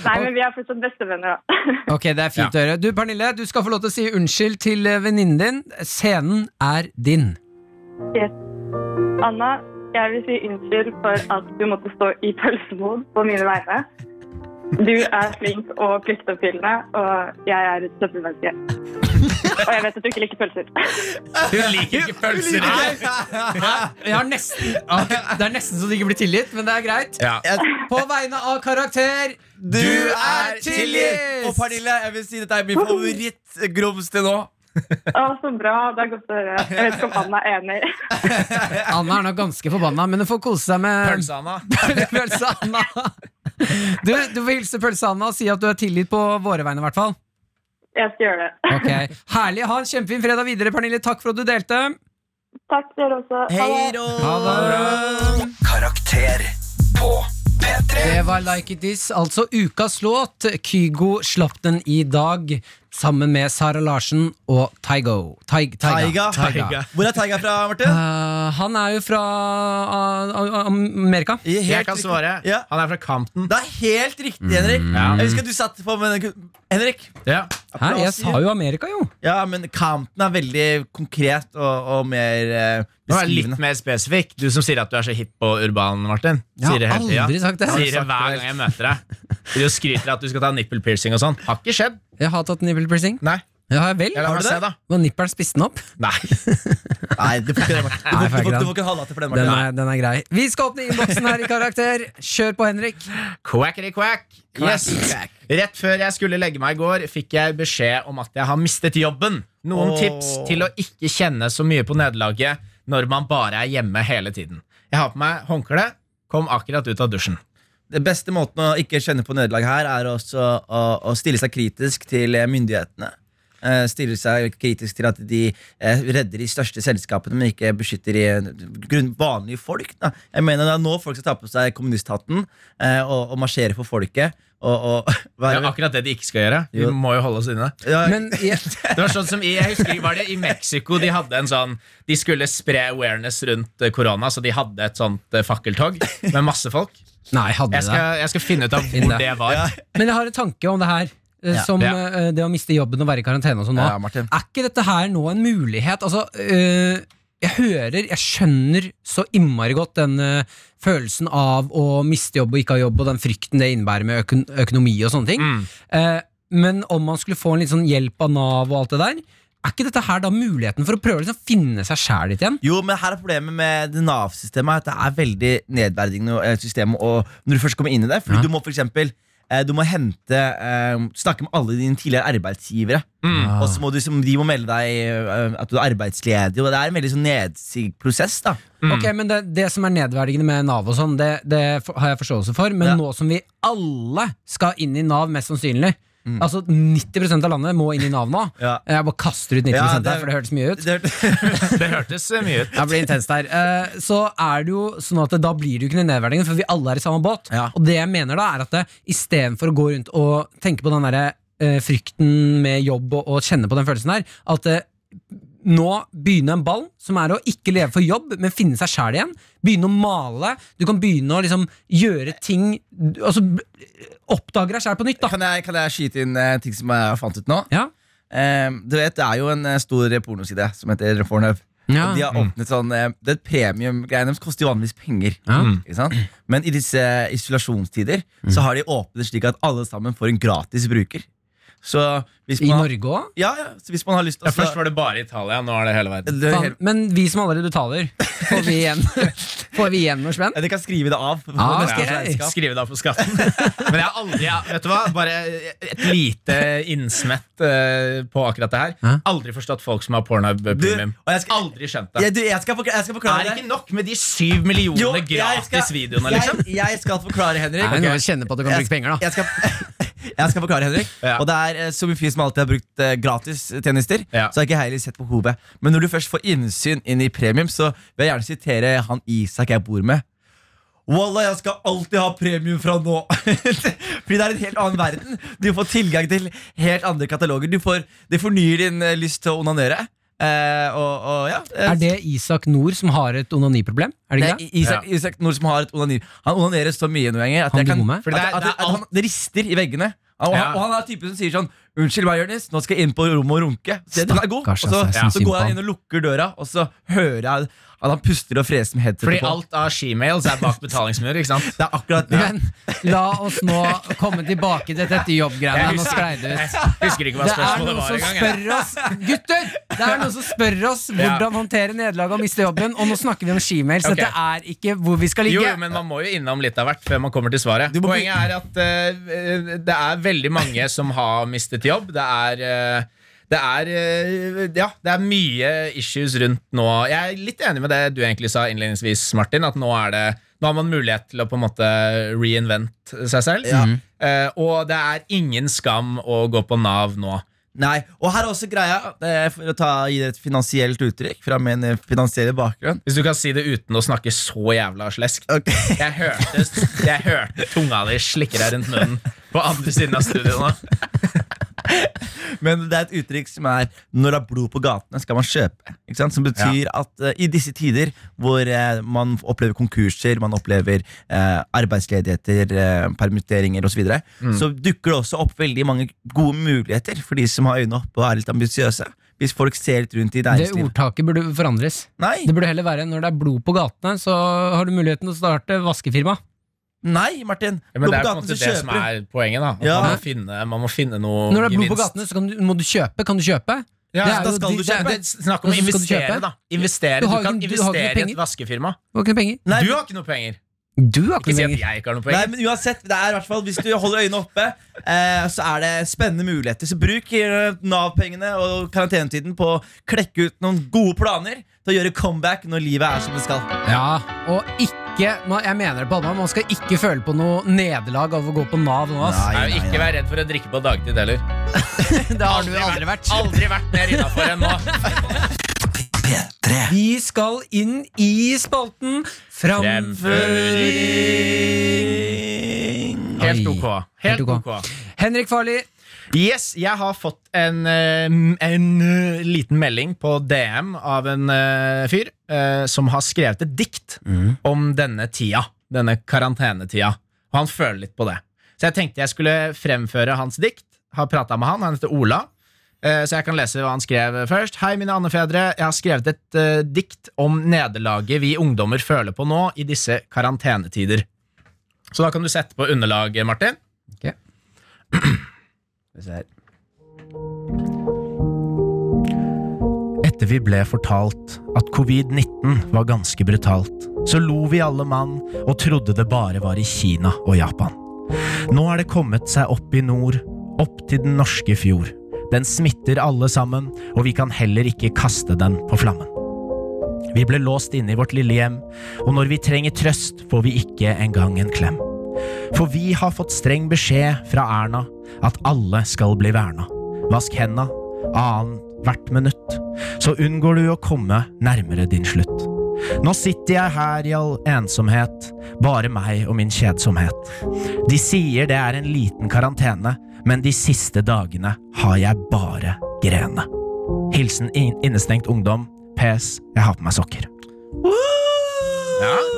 Nei, men vi er fortsatt bestevenner, da. Ok, det er fint å høre. Du, Pernille, du skal få lov til å si unnskyld til eh, venninnen din. Scenen er din. Anna, jeg vil si unnskyld for at du måtte stå i pølsebod på mine vegne. Du er flink og pliktoppfyllende, og jeg er et søppelmenneske. Og jeg vet at du ikke liker pølser. Hun liker ikke pølser. Jeg har nesten, det er nesten så det ikke blir tilgitt, men det er greit. Ja. På vegne av karakter Du er tilgitt! Og Pernille, jeg vil si dette er min favorittgrums til nå. Å, så bra. Det er godt å høre. Jeg vet ikke om Anna er enig. Anna er nok ganske forbanna, men hun får kose seg med Pølse-Anna. Pølse-Anna. Du, du får hilse Pølse-Anna og si at du er tilgitt på våre vegne, i hvert fall. Jeg skal gjøre det. Ok, Herlig. Ha en kjempefin fredag videre, Pernille. Takk for at du delte. Takk, dere også. Ha Hei det. Ha det. Karakter på P3. Det var Like It Is, altså ukas låt. Kygo slapp den i dag sammen med Sara Larsen og Taigo. Taig, Taiga. Taiga. Hvor er Taiga fra, Martin? Uh, han er jo fra uh, uh, Amerika. Helt Jeg kan svare. Ja. Han er fra Campton. Det er helt riktig, Henrik. Mm. Jeg husker at du satt på med Henrik. Ja. Her, jeg sa jo Amerika, jo. Ja, men Campton er veldig konkret og, og mer beskrivende Nå er jeg litt mer spesifikk. Du som sier at du er så hipp og urban, Martin. Ja, Sier det har aldri sagt det. Sier det hver gang jeg møter deg. Du skryter at du skal ta nipple piercing og sånn. Har ikke skjedd. Jeg har tatt nipple piercing. Nei. Ja, har jeg vel? Ja, la Har meg du se, det? da. Var nippelen spist den opp? Nei. Nei, du får ikke det, Martin. Du Nei, får, får du ikke får, den. du får ikke halve til for den, Den Martin. er, den er grei. Vi skal åpne innboksen her i Karakter. Kjør på, Henrik. Quackity quack. Yes. Rett før jeg skulle legge meg i går, fikk jeg beskjed om at jeg har mistet jobben. Noen Åh. tips til å ikke kjenne så mye på nederlaget når man bare er hjemme hele tiden. Jeg har på meg håndkle, kom akkurat ut av dusjen. Den beste måten å ikke kjenne på nederlag her, er også å, å stille seg kritisk til eh, myndighetene. stiller Stille seg kritisk til at de eh, redder de største selskapene, men ikke beskytter eh, vanlige folk. Da. Jeg mener Det er nå folk skal ta på seg kommunisthatten eh, og, og marsjere for folket. Og, og Det er akkurat det de ikke skal gjøre. Vi må jo holde oss inne. ja, Men ja. Det var sånn som i, jeg husker, var det i Mexico de hadde en sånn De skulle spre awareness rundt eh, korona, så de hadde et sånt eh, fakkeltog med masse folk. Nei, hadde Jeg det. skal, jeg skal finne ut av hvor det. det var. Ja. Men jeg har en tanke om det her. eh, Ja. Som Ja. eh, det å miste jobben og være i karantene og sånn nå. Ja, Er ikke dette her nå en mulighet? Altså, øh, jeg hører, jeg skjønner så innmari godt den øh, følelsen av å miste jobb og ikke ha jobb, og den frykten det innebærer med økon økonomi og sånne ting. Mm. Eh, men om man skulle få en litt sånn hjelp av Nav og alt det der, er ikke dette her da muligheten for å prøve å liksom finne seg sjæl litt igjen? Jo, men her er problemet med det Nav-systemet At det er veldig nedverdigende eh, system og Når du først kommer inn i det Fordi Ja. du må for eksempel eh, Du må hente eh, Snakke med alle dine tidligere arbeidsgivere Og så må du, som, de må melde deg At du er arbeidsledig Og det er en veldig sånn nedsigprosess da Ok, men det, det som er nedverdigende med Nav og sånn, det, det har jeg forståelse for. Men Ja. nå som vi alle skal inn i Nav, mest sannsynlig Mm. Altså 90% av landet må inn i Nav nå. Ja. Jeg bare kaster ut 90 Ja, her, for det hørtes mye ut. det, Det hørtes eh, mye ut. Det blir intenst der. Eh, Så er det jo sånn at da blir det jo ikke noe nedverdigende, for vi alle er i samme båt. Ja. Og det jeg mener da, er at det, istedenfor å gå rundt og tenke på den derre eh, frykten med jobb og, og kjenne på den følelsen der, at eh, nå begynne en ball som er å ikke leve for jobb, men finne seg sjæl igjen. Begynne å male. Du kan begynne å liksom gjøre ting Altså oppdage deg sjæl på nytt, da. kan, jeg, kan jeg skyte inn eh, ting som jeg fant ut nå? Ja. Eh, du vet, Det er jo en eh, stor pornoside som heter Pornhub. Ja. Og de har åpnet sånn eh, Det et premiumgreie, deres koster jo vanligvis penger. Ja. Ikke sant? Men i disse isolasjonstider Så har de åpnet slik at alle sammen får en gratis bruker. Så hvis I man, Norge òg? Ja, ja, så hvis man har lyst til Ja, å først var det bare Italia, nå er det hele verden. det, Fan, Men vi som allerede betaler, får vi igjen, får vi igjen noe spenn? Ja, De kan skrive det av. på Ah, neste ok. Skrive det av på skatten. Men jeg har aldri Vet du hva, bare et lite innsmett uh, på akkurat det her. Hæ? Aldri forstått folk som har Pornhub Premium. og jeg skal- Aldri skjønt det. Ja, du, jeg, skal forklare, jeg skal forklare Er det ikke nok med de syv millionene Jo, jeg skal- gratisvideoene, liksom? Jeg, jeg skal forklare, Henrik. Nei, nå kjenner på at du kan Jeg- bruke penger, da. Jeg skal, jeg skal forklare, Henrik. Ja. Og det er eh, så mye fyr som alltid har brukt gratis tjenester, Ja. Så har ikke heller sett behovet. Men når du først får innsyn inn i premium, så vil jeg gjerne sitere han Isak jeg bor med. Wallah, jeg skal alltid ha premium fra nå! Fordi det er en helt annen verden. Du får tilgang til helt andre kataloger. Du får, det fornyer din eh, lyst til å onanere. Eh, og, og ja eh, Er det Isak Nord som har et onaniproblem? Er det det ikke er? Isak, Isak Nord som har et onani. Han onanerer så mye noen ganger at, kan, at, det at, det at, han, det rister i veggene. Og, Ja. han, og han er typen som sier sånn Unnskyld meg, Jonis, nå skal jeg inn på rommet og runke. Den er god. Og så, altså, så går jeg inn og lukker døra, og så hører jeg at han puster og freser med headsetet Fordi alt av shemales er bak betalingsmur, ikke sant? Det er akkurat det. Men la oss nå komme tilbake til dette jobbgreiene. Nå sklei det ut. Husker ikke hva Det er noen som spør oss Gutter! Det er noen som spør oss hvordan håndtere nederlag og miste jobben. Og nå snakker vi om shemales. Ok. Dette er ikke hvor vi skal ligge. jo, men man må jo innom litt av hvert før man kommer til svaret. Poenget er at uh, det er veldig mange som har mistet jobb. Det er eh, det er, eh, ja, det er mye issues rundt nå. Jeg er litt enig med det du egentlig sa innledningsvis, Martin. At nå, er det, nå har man mulighet til å på en måte reinvente seg selv. Eh, og det er ingen skam å gå på Nav nå. Nei, og her er også greia, det er for å ta, gi det et finansielt uttrykk fra min finansielle bakgrunn. Hvis du kan si det uten å snakke så jævla slesk. Okay. Jeg hørte, jeg hørte tunga di slikke deg rundt munnen på andre siden av studioet nå. Men det er et uttrykk som er når det er blod på gatene, skal man kjøpe. Ikke sant? Som betyr at uh, i disse tider hvor uh, man opplever konkurser, man opplever uh, arbeidsledigheter, uh, permitteringer osv., så, videre, så dukker det også opp veldig mange gode muligheter for de som har øynene oppe og er litt ambisiøse. Hvis folk ser litt rundt i Det næringslivet. ordtaket burde forandres. Nei, Det burde heller være når det er blod på gatene, så har du muligheten til å starte vaskefirma. Nei, Martin! Ja, men Blod det er på en måte det som er poenget. da Ja. man, må finne, man må finne noe Når det er blod på gatene, så kan du, må du kjøpe. Kan du kjøpe? Ja, Det er da skal du kjøpe. Det, snakk om å investere, kjøpe? da. Investere. Du Du, kan du har ikke investere i et vaskefirma. Du har ikke penger. Nei, Du har ikke noe penger. Du har Ikke ikke si at jeg ikke har noe Nei, penger. men uansett, det er hvert fall Hvis du holder øynene oppe, eh, så er det spennende muligheter. Så bruk eh, Nav-pengene og karantenetiden på å klekke ut noen gode planer til å gjøre comeback når livet er som det skal. Ja, og ikke nå- Jeg mener det på alvor, man skal ikke føle på noe nederlag av å gå på Nav nå. ass. Nei, nei, ikke vær redd for å drikke på dagtid heller. Det har du aldri vært. Aldri vært mer innafor enn nå. P3. Vi skal inn i spalten Framføring. Helt ok. Helt Helt ok. ok. Henrik Farli, Yes, jeg har fått en, eh, en eh, liten melding på DM av en eh, fyr som har skrevet et dikt om denne tida. Denne karantenetida. Og han føler litt på det. Så jeg tenkte jeg skulle fremføre hans dikt. Har prata med han. Han heter Ola. Så jeg kan lese hva han skrev først. Hei, mine andefedre. Jeg har skrevet et dikt om nederlaget vi ungdommer føler på nå i disse karantenetider. Så da kan du sette på underlag, Martin. Etter vi ble fortalt at covid-19 var ganske brutalt, så lo vi alle mann og trodde det bare var i Kina og Japan. Nå er det kommet seg opp i nord, opp til den norske fjord. Den smitter alle sammen, og vi kan heller ikke kaste den på flammen. Vi ble låst inne i vårt lille hjem, og når vi trenger trøst, får vi ikke engang en klem. For vi har fått streng beskjed fra Erna at alle skal bli verna. Vask henda annen hvert minutt, så unngår du å komme nærmere din slutt. Nå sitter jeg her i all ensomhet, bare meg og min kjedsomhet. De sier det er en liten karantene, men de siste dagene har jeg bare grene. Hilsen innestengt ungdom. PS. Jeg har på meg sokker. Ja,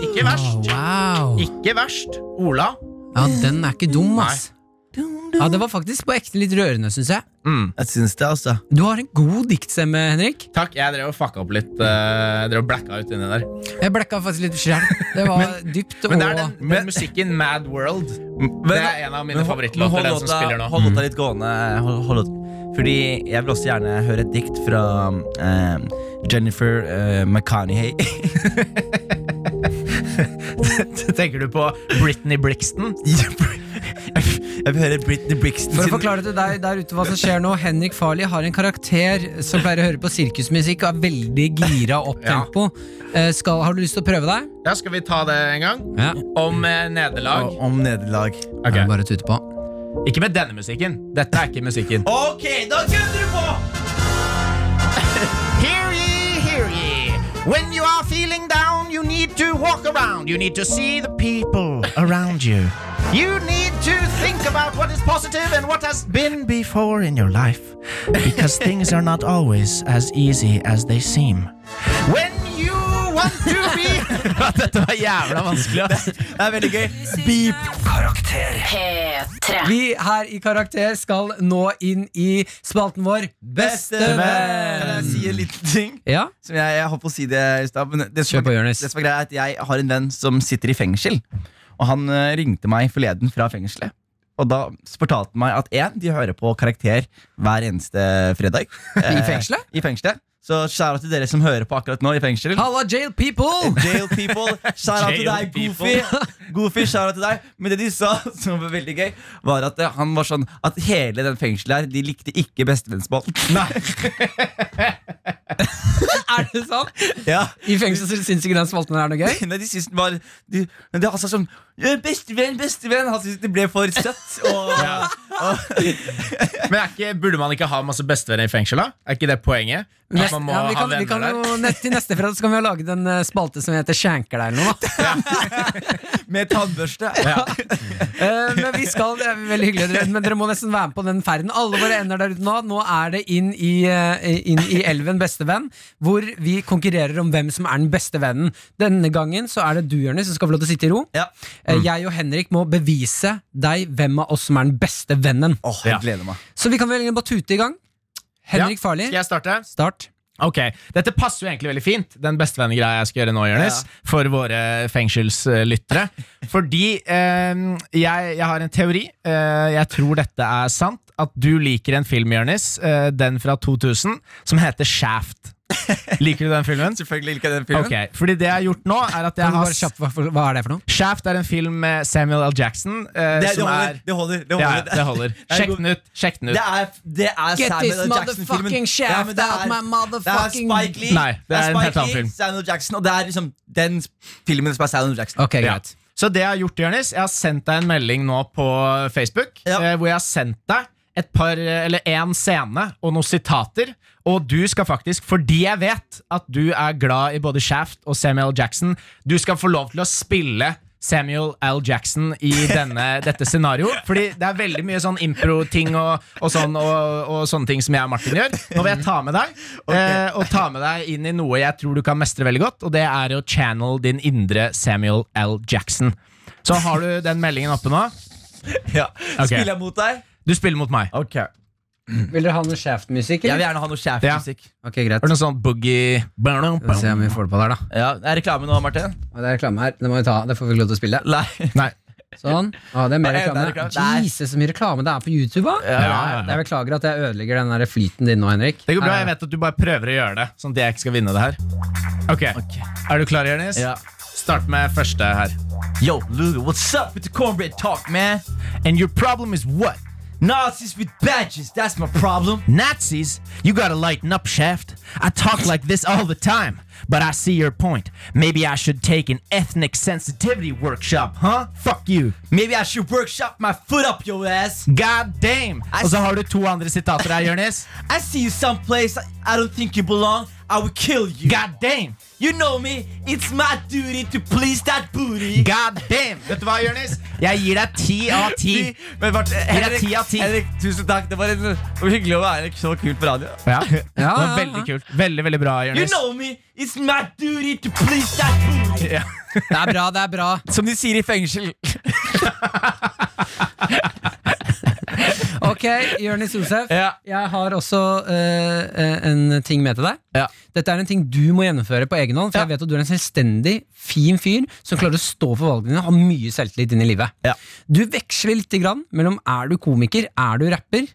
ikke verst. Wow. Ikke verst. Ola. Ja, den er ikke dum, ass. Ja, Det var faktisk på ekte litt rørende, syns jeg. Jeg synes det, altså. Du har en god diktstemme, Henrik. Takk. Jeg drev og fucka opp litt. Uh, drev og blacka ut inni der. Jeg blekka faktisk litt sjøl. Det var dypt Men det er den, den musikken Mad World. Det er en av mine Men favorittlåter. hold Den som spiller nå. Hold låta litt gående. Hold, hold. Fordi jeg vil også gjerne høre et dikt fra um, Jennifer uh, McConaughey. Tenker du på Britney Brixton? jeg vil høre Britney Brixton For å forklare til deg der ute hva som skjer nå Henrik Farley har en karakter som pleier å høre på sirkusmusikk og er veldig gira opp tempo. Eh, skal, har du lyst til å prøve deg? Ja, Skal vi ta det en gang? Ja. Om eh, nederlag? om nederlag. Ok. Bare tute på. Ikke med denne musikken. Dette er ikke musikken. Ok, da kødder When you are feeling down, you need to walk around. You need to see the people around you. You need to think about what is positive and what has been before in your life. Because things are not always as easy as they seem. When you want to be Dette var jævla vanskelig, ass. Det er veldig gøy. Beep. Karakter. P3. Vi her i Karakter skal nå inn i spalten vår Bestevenn! Kan jeg Bestevenn. si en liten ting? Ja, Som jeg, jeg holdt på å si det i stad. men Det som Kjør på, er- Jonis. det som er greia er at jeg har en venn som sitter i fengsel. Og han eh, ringte meg forleden fra fengselet. Og da fortalte han meg at en, de hører på Karakter hver eneste fredag. I Eh, fengselet? I fengselet. Så kjære til dere som hører på akkurat nå i fengsel. Halla, jail people! Jail people. kjære til deg. Goofy. Goofy, kjære til deg. Men det de sa, som var veldig gøy, var at eh, han var sånn At hele den fengselet her, de likte ikke Bestevennsbånd. Er det sant? Ja. I fengselet syns ikke den spalten er noe gøy? Nei, de syns den var de, Han sa sånn «Ja, Bestevenn, bestevenn! Han syntes det ble for søtt. Og, Men er ikke, burde man ikke ha masse bestevenner i fengsel, da? Er ikke det poenget? Nest, man må ja, vi ha kan, vi kan jo, nett, til neste fredag så kan vi jo lage en eh, spalte som heter Skjenker deg eller noe. da. med tannbørste. Eh, men vi skal, det er veldig hyggelig Men dere må nesten være med på den ferden Alle våre ender der ute nå Nå er det inn i, eh, inn i elven bestevenn Hvor vi konkurrerer om hvem som er den beste vennen Denne gangen så er det du, Jørnis, som skal få lov til å sitte i ro Ja. Eh, Jeg og Henrik må bevise deg hvem av oss som er den beste vennen Åh, jeg gleder meg. Så vi kan vel egentlig bare tute i gang Henrik Ja. Farley, Skal jeg starte? start Ok, Dette passer jo egentlig veldig fint, den bestevennegreia jeg skal gjøre nå, Jonis, for våre fengselslyttere. Fordi eh, jeg, jeg har en teori. Eh, jeg tror dette er sant. At du liker en film, Jørnes, eh, den fra 2000, som heter Shaft. Liker du den filmen? Selvfølgelig liker jeg den filmen. Okay, fordi det jeg har gjort nå, er at jeg har kjapt, hva, hva er det for noe? Shaft er en film med Samuel L. Jackson. Uh, Det, det, som holder, er det holder. Det holder. det holder. er Sjekk den ut. Sjekk den ut. Det er, det er Get Samuel this L. Jackson-filmen. motherfucking shaft men det out er- my motherfucking- Det er Spike Lee. Nei, det er en Spike helt annen film. Samuel Jackson, og det er liksom den filmen som er Samuel Jackson. Ok, Ja. greit Så det jeg har gjort, Jørnis, jeg har sendt deg en melding nå på Facebook, Ja. eh, hvor jeg har sendt deg et par, eller en scene og noen sitater. Og du skal faktisk, fordi jeg vet at du er glad i både Shaft og Samuel Jackson, du skal få lov til å spille Samuel L. Jackson i denne, dette scenarioet. Fordi det er veldig mye sånn impro-ting og, og, sånn, og, og sånne ting som jeg og Martin gjør. Nå vil jeg ta med deg, eh, og ta med deg inn i noe jeg tror du kan mestre veldig godt, og det er å channel din indre Samuel L. Jackson. Så har du den meldingen oppe nå. Ja. Okay. Spiller jeg mot deg? Du spiller mot meg. Ok Vil dere ha noe shaft-musikk? Jeg vil gjerne ha noe Shaft-musikk. Ok, greit Er det noe sånn boogie Vi får se om vi får det på der da Ja, det er reklame nå, Martin. Og Det er reklame her, det må vi ta, det får vi ikke lov til å spille Nei. Nei. Sånn. Å, det er mer Ja, det er reklame. Jesus, så mye reklame det er på YouTube. Da. ja, ja. Jeg beklager at jeg ødelegger den der flyten din nå, Henrik. Det går bra, jeg vet at du bare prøver å gjøre det, sånn at jeg ikke skal vinne det her. Ok, Er du klar, Jonis? Ja. Start med første her. Yo, Luga, what's up with the cornbread talk, man? And your problem is what? Nazis with badges, that's my problem. Nazis? You gotta lighten up, Shaft. I talk like this all the time, but I see your point. Maybe I should take an ethnic sensitivity workshop, huh? Fuck you. Maybe I should workshop my foot up your ass. God damn! Og så har du to andre sitater her, Jonis. I see you someplace I don't think you belong. I will kill you. God damn! You know me. It's my duty to please that booty. God damn! Vet du hva, Jonis? Jeg gir deg ti av ti. Men deg Henrik, ti av ti. Henrik, tusen takk. Det var, en, det var hyggelig å være så kult på radio. Ja, det Ja, var ja, veldig kult. Veldig, veldig bra, You know me. It's my duty to please that. Ja. Det er bra, det er bra. Som de sier i fengsel. Ok, Jonis Josef. Ja. Jeg har også eh, eh, en ting med til deg. Ja. Dette er en ting du må gjennomføre på egen hånd. For Ja. jeg vet at du er en selvstendig, fin fyr som klarer å stå for valgene dine har mye selvtillit inn i livet. Ja. Du veksler litt grann mellom er du komiker, er du rapper.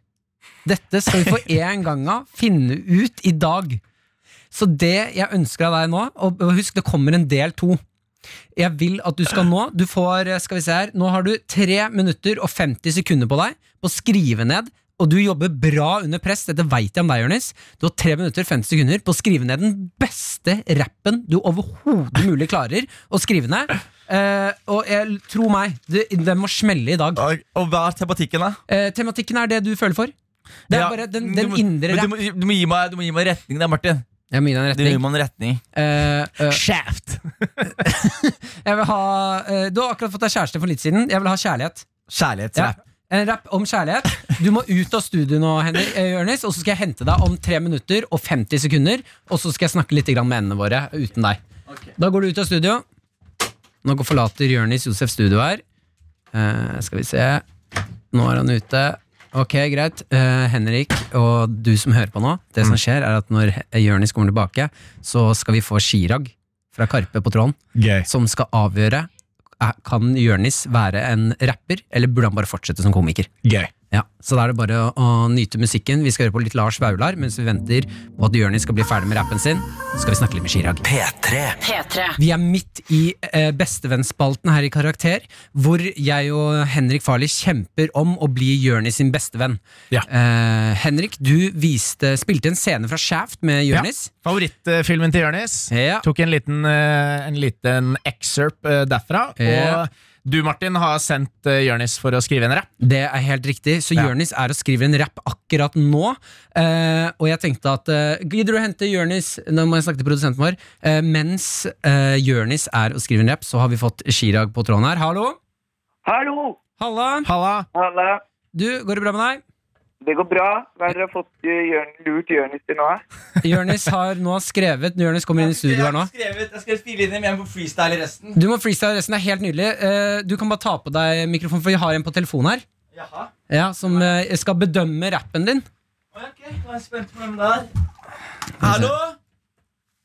Dette skal vi for en gang av finne ut i dag. Så det jeg ønsker av deg nå, og og husk det kommer en del to. Jeg vil at du skal nå Du får, skal vi se her Nå har du 3 minutter og 50 sekunder på deg På å skrive ned Og du jobber bra under press Dette vet jeg om deg, Jonis. Du har 3 minutter og 50 sekunder på å skrive ned Den beste rappen du overhodet mulig klarer Å skrive ned Eh, Og jeg, tro meg det, Den må smelle i dag Og, hva er tematikken, da? Eh, Tematikken er det du føler for Det er Ja, bare den, den må- indre rapp du, du, må gi meg, du må gi meg retning, der, Martin. Jeg må gi deg en Du gir meg en retning. Uh, uh, Shaft. Jeg vil ha uh, Du har akkurat fått deg kjæreste for litt siden Jeg vil ha kjærlighet Ja, en rapp om kjærlighet. Du må ut av studio nå, Henrik, eh, Jonis, og så skal jeg hente deg om 3 minutter og 50 sekunder. Og så skal jeg snakke litt med endene våre uten deg. Da går du ut av studio. Nå forlater Jonis Josef studio her. Eh, skal vi se. Nå er han ute. Ok, greit. Uh, Henrik og du som hører på nå. Det som skjer, er at når Jonis kommer tilbake, så skal vi få Chirag fra Karpe på tråden Gøy. som skal avgjøre er- Kan Jørnis være en rapper, eller burde han bare fortsette som komiker? Gøy. Ja, Så da er det bare å, å nyte musikken. Vi skal høre på litt Lars Vaular mens vi venter på at Jørnis skal bli ferdig med rappen sin. Så skal vi snakke litt med Chirag. P3. P3. Vi er midt i eh, bestevennspalten her i Karakter, hvor jeg og Henrik Farley kjemper om å bli Jørnis sin bestevenn. Ja. Eh, Henrik, du viste, spilte en scene fra Shaft med Jørnis. Favorittfilmen til Jonis. Ja. Tok en liten, eh, en liten excerpt eh, derfra. Ja. Og du, Martin, har sendt uh, Jørnis for å skrive en rapp. Det er helt riktig. Så Ja. Jørnis er og skriver en rapp akkurat nå. Uh, og jeg tenkte at uh, Gidder du å hente Jørnis Nå må jeg snakke til produsenten vår. Uh, mens uh, Jørnis er og skriver en rapp, så har vi fått Chirag på tråden her. Hallo! Hallo! Halla! Halla! Halla. Du, går det bra med deg? Det går bra. Hva har dere fått eh, Jørn, lurt Jørnis til nå? Jørnis har nå skrevet Jørnis kommer inn i studio her nå. Jeg har skrevet inn linjer, men jeg må freestyle resten. Du må freestyle resten. Det er helt nydelig. Eh, du kan bare ta på deg mikrofonen, for vi har en på telefonen her. Jaha. Ja, Som eh, skal bedømme rappen din. Ok, nå er jeg spent på hvem det er. Hallo?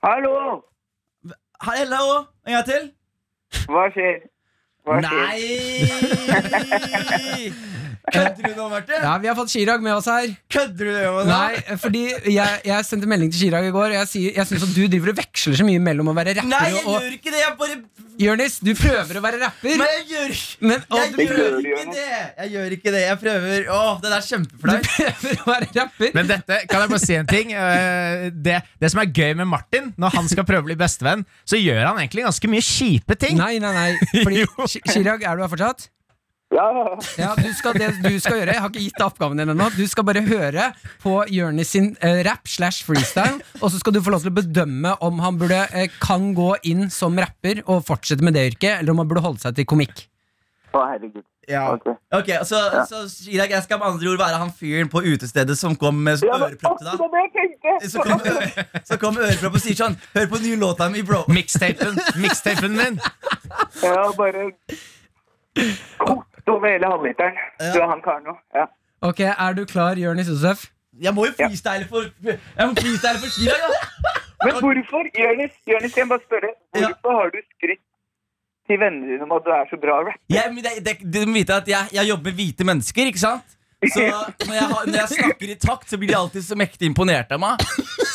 Hallo! Hallo? En gang til? Hva skjer? Hva skjer? Nei! Kødder du nå, Martin? Ja, Vi har fått Chirag med oss her. Kødder du det, nå? Nei, fordi jeg, jeg sendte melding til Chirag i går, og jeg, sier, jeg syns at du driver og veksler så mye mellom å være rapper Nei, jeg og, gjør ikke det. Jeg bare Jonis, du prøver å være rapper. Men jeg gjør Men, å, Jeg du gjør prøver ikke det. Jeg gjør ikke det. Jeg prøver Åh, det der er du prøver å være rapper. Men dette, kan jeg bare si en ting? Eh, Det, det som er gøy med Martin, når han skal prøve å bli bestevenn, så gjør han egentlig ganske mye kjipe ting. Nei, nei, nei. Fordi, Chirag, er du her fortsatt? Ja, Ja, du skal, Det du skal gjøre, jeg har ikke gitt deg oppgaven din ennå. Du skal bare høre på Jonis sin eh, rap slash freestyle, og så skal du få lov til å bedømme om han burde eh, kan gå inn som rapper og fortsette med det yrket, eller om han burde holde seg til komikk. Å, herregud. Ja. Ok. okay så, så Chirag, jeg skal med andre ord være han fyren på utestedet som kom med Ja, ørepropp til deg. Så kom, så kom ørepropp og sier sånn Hør på den nye låta mi, bro. Mixtapen, min. Ja, bare kokt med hele halvliteren. Du er han karen òg. Ja. Ok, Er du klar, Jonis Josef? Jeg må jo freestyle for Jeg må freestyle for Chirag, da. Men hvorfor, Jonis, Jonis, jeg må bare spørre, hvorfor har du skrytt til vennene dine om at du er så bra rapper. Ja, men det, det, du må vite at jeg, jeg jobber med hvite mennesker, ikke sant? Så når jeg, har, når jeg snakker i takt, så blir de alltid så mektig imponert av meg.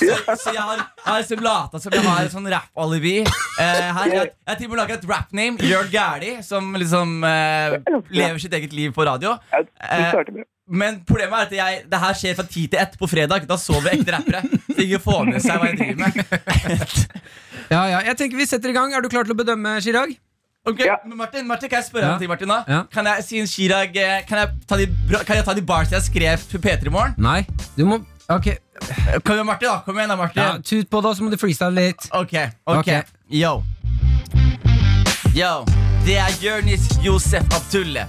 Så, så jeg har, jeg har liksom lata som jeg har et sånn rap-alibi. Eh, her, jeg, jeg har til og med laga et rap-name, Jørn Gæli, som liksom eh, lever sitt eget liv på radio. Eh. Men problemet er at jeg, det her skjer fra 10 til 1 på fredag. Da sover ekte rappere. Så ingen får med seg hva jeg driver med. Ja, ja, jeg tenker Vi setter i gang. Er du klar til å bedømme, Chirag? Ok, Ja. men Martin, Martin, kan jeg spørre Ja. om en ting? Martin da? Ja. Kan jeg si en Chirag eh, Kan jeg ta de, kan jeg ta de bars jeg skrev til P3 i morgen? Nei. Du må Ok, Kom igjen, Martin. da Kom igjen da, Martin ja, Tut på da, så må du freestyle litt. Ok, ok, okay. Yo Yo, det er Jørnis Josef Abdulle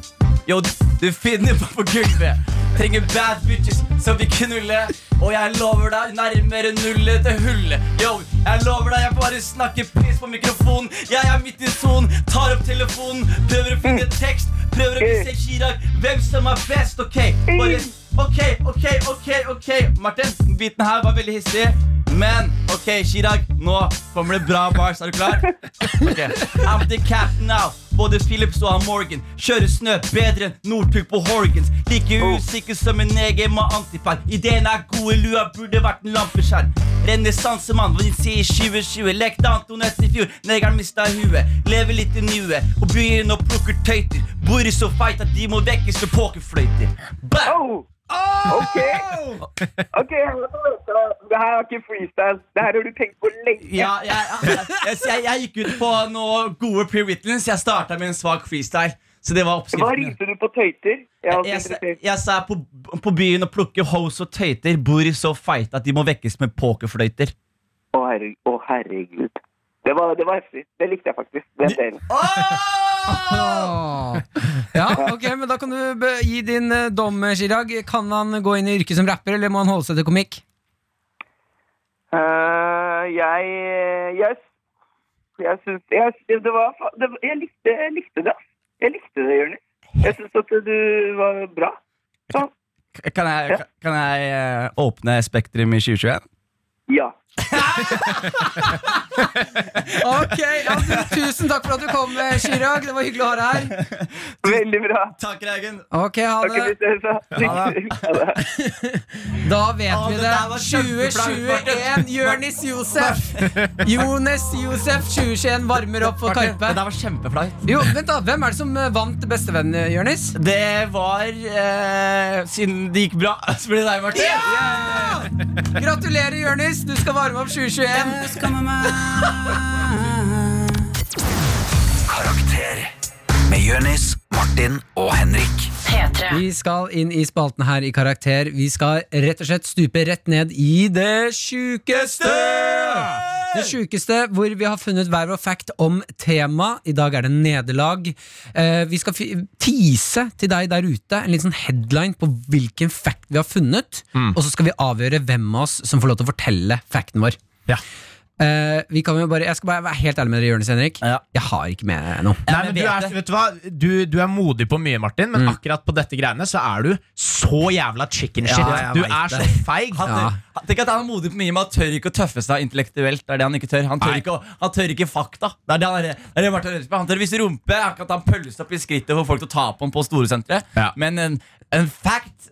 Yo, du, finner meg på gulvet. Trenger bad bitches som vil knulle Og jeg lover deg nærmere nullet til hullet Yo, jeg lover deg jeg bare snakker piss på mikrofonen. Jeg er midt i sonen, tar opp telefonen. Prøver å finne tekst Prøver å vise Chirag hvem som er best. Ok, bare Ok, ok, ok, ok. Martin, biten her var veldig hissig. Men, ok, Chirag Nå kommer det bra bars, er du klar? Okay. I'm the captain now Både Philips og han Morgan Kjører snø bedre enn Nordtug på Horgans. Like usikker som en egen med antipar Ideen er gode, lua burde vært en lampeskjerm. Renessansemann, hva de sier i 2020 Lekte Antones i fjor, negeren mistet huet. Lever litt i nuet, og begynner å plukke tøyter. Bor i så feit at de må vekkes med pokerfløyter. Bam! Oh, ok. Ok, Det her er ikke freestyle. Det her har du tenkt på lenge. Ja, jeg, jeg, jeg, jeg, gikk ut på noen gode pre-witness Jeg startet med en svag freestyle Så det var oppskriften Hva ringte du på tøyter? Jeg er jeg, sa på, på byen å plukke hoes og tøyter Bor i så feit at de må vekkes med pokerfløyter Å, herregud. Det var, det var heftig. Det likte jeg faktisk. Det delen. Ja, ok, men Da kan du gi din eh, dom, Chirag. Kan han gå inn i yrket som rapper, eller må han holde seg til komikk? Uh, jeg Jeg, jeg syns jeg, det var, det, jeg, likte, jeg likte det. Jeg likte det, Jonis. Jeg syns at du var bra. Så, Kan jeg, kan jeg eh, åpne Spektrum i 2021? ja. Ok, ja, du, Tusen takk for at du kom, Chirag. Det var hyggelig å ha deg her. Veldig bra. Takk, Reigen Ok, ha det. Ha det. Da vet vi det det. der var kjempeflaut, Martin. 2021, Jonis Josef. Jonis Josef 2021 varmer opp for Karpe. Det der var kjempeflaut Jo, vent da, Hvem er det som eh, vant Bestevenn, Jonis? Det var eh, Siden det gikk bra Så ble det deg, Martin Gratulerer, Jonis. Du skal varme opp 2021. Karakter med Jonis, Martin og Henrik. Vi skal inn i spalten her i Karakter. Vi skal rett og slett stupe rett ned i det sjukeste! Det sjukeste hvor vi har funnet hver vår fact om tema. I dag er det nederlag. Eh, vi skal tease til deg der ute en liten sånn headline på hvilken fact vi har funnet. Og så skal vi avgjøre hvem av oss som får lov til å fortelle facten vår. Ja. Eh, vi kan jo bare, jeg skal bare være helt ærlig med dere, Jonis Henrik. Ja. Jeg har ikke med noe. Nei, men men du, er, vet du, hva? Du, du er modig på mye, Martin, men akkurat på dette greiene så er du så jævla chicken shit. Ja, jeg du vet er det. så feig. Han, Ja. han, tenk at han er modig på mye, men han tør ikke å tøffe seg intellektuelt. Det er det han ikke tør. Han tør, ikke, å- han tør ikke fakta. Det er det han, er, det er det Martin Rødsberg. han tør vise rumpe. Han kan ta en pølse opp i skrittet for folk til å ta på ham på storesenteret. Ja. Men en, en fact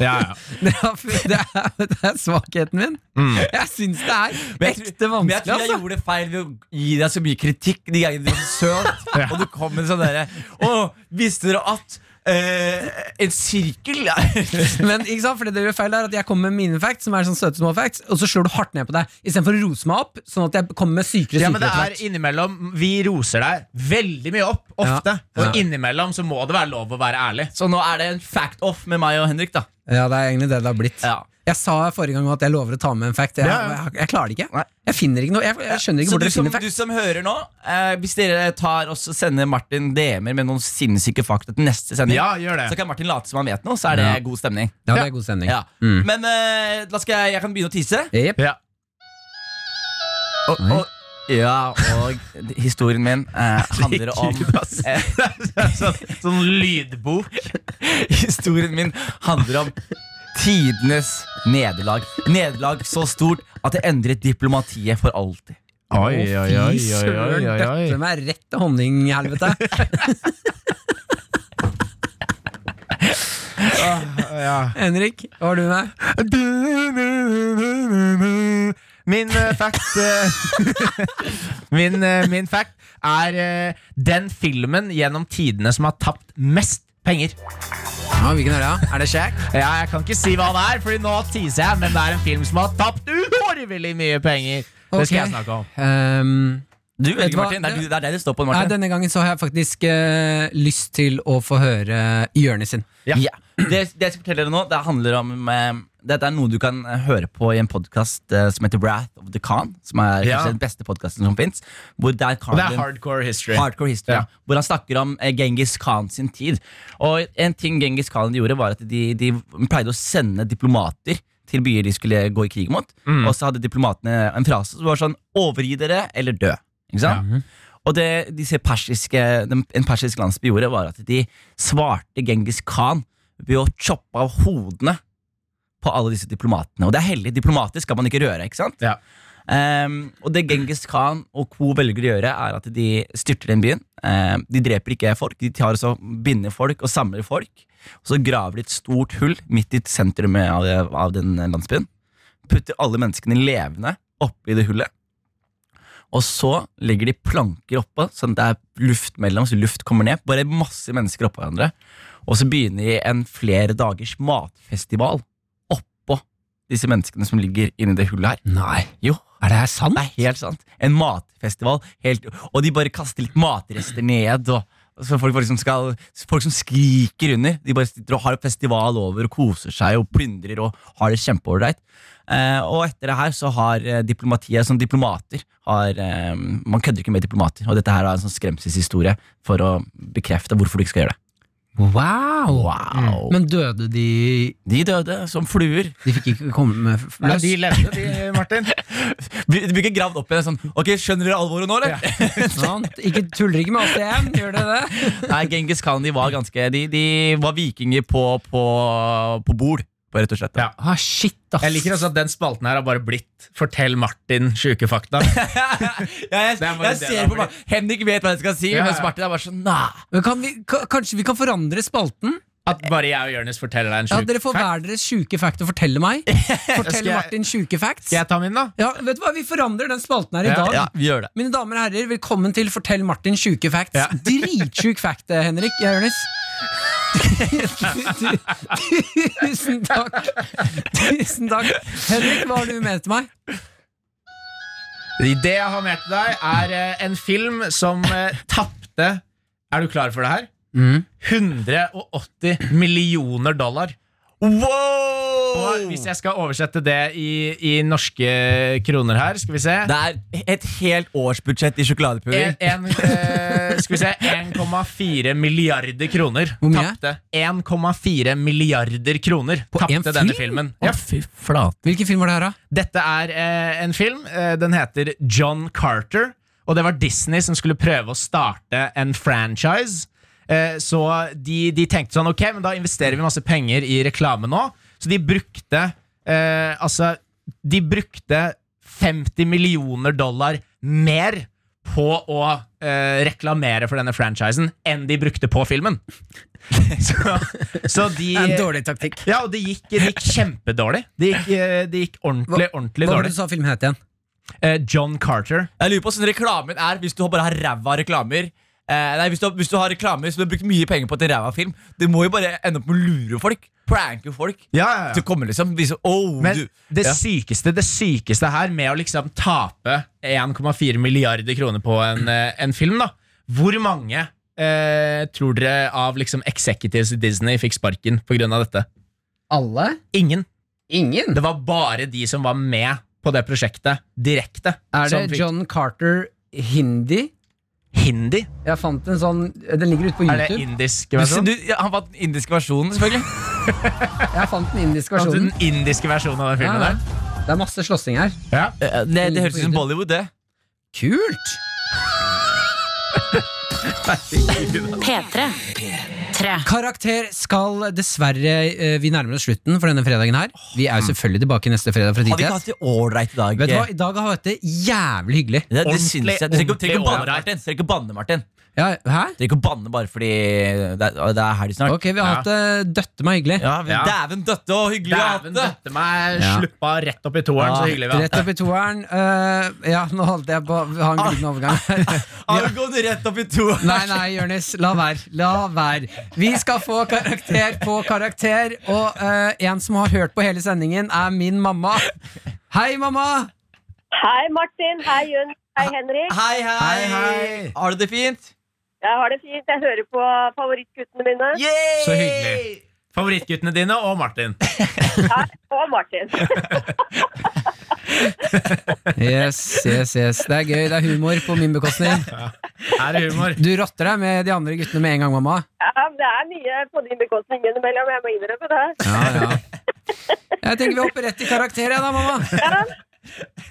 Ja, ja. Det er, det er, det er svakheten min. Jeg syns det er ekte vanskelig. men jeg tror jeg Altså. gjorde det feil ved å gi deg så mye kritikk de gangene du var søt, ja. Og du kom med sånn derre Å, visste dere at eh, en sirkel Men ikke sant, for det du gjør feil er at jeg kommer med mine facts, som er sånn søte små facts, og så slår du hardt ned på deg. istedenfor å rose meg opp, sånn at jeg kommer med sykere Ja, men det er innimellom Vi roser deg veldig mye opp, ofte. Ja. Og innimellom så må det være lov å være ærlig. Så nå er det en fact off med meg og Henrik, da. Ja, det er egentlig det det har blitt. Ja. Jeg sa forrige gang at jeg lover å ta med en fact. Jeg, Ja, ja. jeg, jeg klarer det ikke. Jeg finner ikke noe Jeg, jeg skjønner ikke Så hvor du dere som, finner du som hører nå, eh, hvis dere tar og sender Martin DM-er med noen sinnssyke fakta til neste sending, Ja, gjør det. så kan Martin late som han vet noe, så er det Ja. god stemning. Ja, det er god stemning. Ja. Mm. Men eh, da skal jeg, jeg kan begynne å tise. Jepp. Ja. Og, og, ja, og historien min eh, handler om Herregud, ass. eh, sånn, sånn lydbok. Historien min handler om tidenes nederlag. Nederlag så stort at det endret diplomatiet for alltid. Oi, oi, oi, oi, oi, søren, oi, meg rett til honninghelvete. Ja. Henrik, hva har du med? Min uh, fact min, uh, min fact er eh, den filmen gjennom tidene som har tapt mest penger. Ja, hvilken er det? da? Er det Shack? Ja, jeg kan ikke si hva det er, Fordi nå teaser jeg, men det er en film som har tapt uhorvelig mye penger. Det skal jeg snakke om. Um, Du Vet du hva? Martin. Det er, det er det det står på, Martin. Martin. denne gangen så har jeg faktisk uh, lyst til å få høre hjørnet sin. Ja. Yeah. Det, det jeg skal fortelle dere nå, det handler om eh, Dette er noe du kan eh, høre på i en podkast som heter Wrath of the Khan. Som er Ja. kanskje den beste podkasten som fins. Det er hardcore history. Hardcore history, Ja. ja. Hvor han snakker om uh, Genghis Khan sin tid. Og en ting Genghis Khan gjorde, var at de, de pleide å sende diplomater til byer de skulle gå i krig mot. Mm. Og så hadde diplomatene en frase som var sånn Overgi dere, eller dø. Ikke sant? Og det disse persiske, den, en persisk landsby gjorde, var at de svarte Genghis Khan ved å choppe av hodene på alle disse diplomatene. Og det er hellig. Diplomater skal man ikke røre. ikke sant? Ja. Um, og det Genghis Khan og co. velger å gjøre, er at de styrter den byen. Um, de dreper ikke folk, de tar også binder folk og samler folk. Og så graver de et stort hull midt i sentrumet av, av den landsbyen. Putter alle menneskene levende oppi det hullet. Og så legger de planker oppå, sånn at det er luft mellom, så luft kommer ned. Bare masse mennesker oppå hverandre. Og så begynner de en flere dagers matfestival disse menneskene som ligger inni det hullet her. Nei. Jo, Er det her sant? det er helt sant. En matfestival. Helt, og de bare kaster litt matrester ned. Og, så folk, liksom skal, folk som skriker under. De bare sitter og har festival over og koser seg og plyndrer og har det kjempeålreit. Eh, og etter det her så har eh, diplomatiet som diplomater har, eh, Man kødder ikke med diplomater. Og dette her er en sånn skremselshistorie for å bekrefte hvorfor du ikke skal gjøre det. Wow. Wow. Men døde de De døde som fluer. De fikk ikke komme med løs? Nei, de levde, de, Martin. du blir ikke gravd opp igjen sånn Ok, skjønner dere alvoret nå, eller? Sant? Ikke tuller ikke med oss igjen, gjør dere det? Nei, Genghis Khan de var ganske De, de var vikinger på, på, på bord, på rett og slett. Ja. Ah, shit, ass. Jeg liker også at den spalten her har bare blitt Fortell Martin sjuke fakta. Ja, jeg, jeg ser på Henrik vet hva jeg skal si, Ja, ja. mens Martin er bare sånn nah. Men kan vi, kanskje vi kan forandre spalten? At bare jeg og Jonis forteller deg en Ja, sjuk Dere får fact. hver deres sjuke fact å fortelle meg. Fortell Martin sjuke facts. Skal jeg ta min, da? Ja, vet du hva, Vi forandrer den spalten her i Ja, dag. Ja, vi gjør det. Mine damer og herrer, velkommen til Fortell Martin sjuke facts. Ja. Dritsjuk fact, Henrik. Ja, Jonis. Tusen takk. Tusen takk. Henrik, hva har du med til meg? Det jeg har med til deg, er eh, en film som uh, tapte Er du klar for det her? 180 millioner dollar. Og hvis jeg skal oversette det i, i norske kroner her, skal vi se Det er et helt årsbudsjett i en, eh, Skal vi se 1,4 milliarder kroner. Hvor mye? Tapte 1,4 milliarder kroner På en Tapte denne film? filmen. Ja. fy flate. Hvilken film var det her, da? Dette er eh, en film. Eh, den heter John Carter. Og det var Disney som skulle prøve å starte en franchise. Eh, så de, de tenkte sånn Ok, men da investerer vi masse penger i reklame nå. Så de brukte eh, Altså, de brukte 50 millioner dollar mer på å eh, reklamere for denne franchisen enn de brukte på filmen. så, så de en dårlig taktikk. ja, og det gikk, de gikk kjempedårlig. Det gikk, de gikk ordentlig, ordentlig Hva var det dårlig. du sa filmen het igjen? Eh, John Carter. Jeg lurer på hvordan reklamen er hvis du bare har ræva reklamer. Eh, nei, hvis du, har- hvis du har reklamer som du har brukt mye penger på til ræva film, det må jo bare ende opp med å lure folk. Pranke folk. Ja, Til å komme liksom vise, oh, Men du, det ja. sykeste det sykeste her med å liksom tape 1,4 milliarder kroner på en, eh, en film, da Hvor mange eh, tror dere av liksom executives i Disney fikk sparken pga. dette? Alle? Ingen. Ingen. Det var bare de som var med på det prosjektet direkte. Er det fikk- John Carter hindi? Hindi? Jeg fant en sånn Den ligger ute på Er det YouTube. indisk versjon? du, ja, han fant den indiske versjonen, selvfølgelig. Jeg fant den indiske Altså, versjonen. Den indiske versjonen av den filmen Ja, der? Det er masse slåssing her. Ja. Eh, Det, det høres ut som Bollywood, det. Kult! P3. P3. Karakter skal dessverre eh, Vi nærmer oss slutten for denne fredagen her. Vi er jo selvfølgelig tilbake neste fredag fra Har vi ikke hatt det ålreit i dag? Vet du hva, I dag har vi hatt det jævlig hyggelig. Det, det syns jeg. Du trenger ikke- å banne, Martin. Ja, hæ? Det er ikke å banne bare fordi det er, det er helg snart. Ok, vi har hatt det døtte meg hyggelig. Ja, men Ja. Dæven døtte og hyggelig å ha hatt Dæven det! døtte meg Ja. sluppa rett opp i toeren. Ja, Så hyggelig vi har hatt Rett opp i toeren. Eh, ja, nå holdt jeg på å ha en glidende overgang her. Har du gått rett opp i to? Nei, nei, Jonis, la være. La være. Vi skal få karakter på karakter, og eh, en som har hørt på hele sendingen, er min mamma. Hei, mamma! Hei, Martin. Hei, Jun. Hei, Henrik. Hei, hei! Hei, hei. Har du det fint? Jeg har det fint. Jeg hører på favorittguttene mine. Så hyggelig. Favorittguttene dine og Martin. ja, og Martin. Yes, yes, yes. Det er gøy. Det er humor på min bekostning. Er det humor? Du rotter deg med de andre guttene med en gang, mamma. Ja, det er mye på din bekostning innimellom, jeg må innrømme det. Ja, ja. Jeg tenker vi hopper rett i karakter, jeg da, mamma. Ja.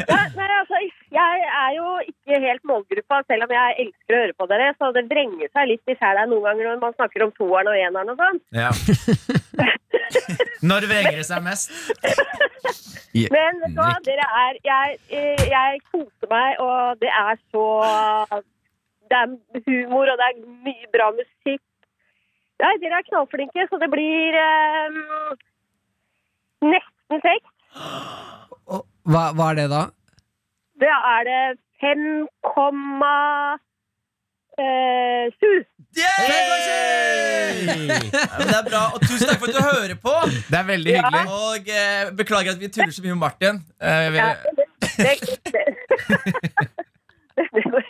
Ja, nei, altså, jeg er jo ikke helt målgruppa, selv om jeg elsker å høre på dere. Så det vrenger seg litt i sjela noen ganger når man snakker om toeren og eneren og sånn. Ja. Når vrenger det seg mest? Men vet du hva, dere er jeg, eh, jeg koser meg, og det er så Det er humor, og det er mye bra musikk. Nei, dere er knallflinke, så det blir um, nesten seks. Hva, hva er det, da? Da er det 5,7. Ja, men det er bra, og tusen takk for at du hører på. Det er veldig hyggelig. Og eh, Beklager at vi tuller så mye med Martin. Eh, vi, Ja, det det, det, det,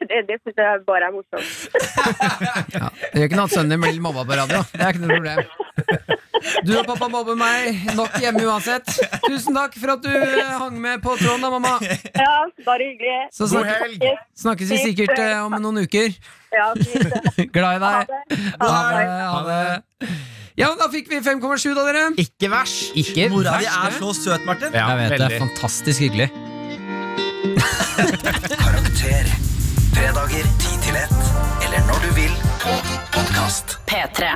det, det syns jeg bare er morsomt. Ja, det gjør ikke noe at sønnen din blir mobba på radio. Det er ikke noe problem. Du og pappa mobber meg nok hjemme uansett. Tusen takk for at du eh, hang med på tråden, da, mamma. Ja, bare hyggelig. Så God snakkes, helg! snakkes vi sikkert eh, om noen uker. Ja. Glad i Ha deg. det. Ha det. Ha det. Ja, da fikk vi 5,7, da, dere. Ikke vers. Ikke mora di er så søt, Martin. Ja, Jeg vet det. veldig. er Fantastisk hyggelig. Karakter. Fredager 10 til 1. Eller når du vil på podkast. P3.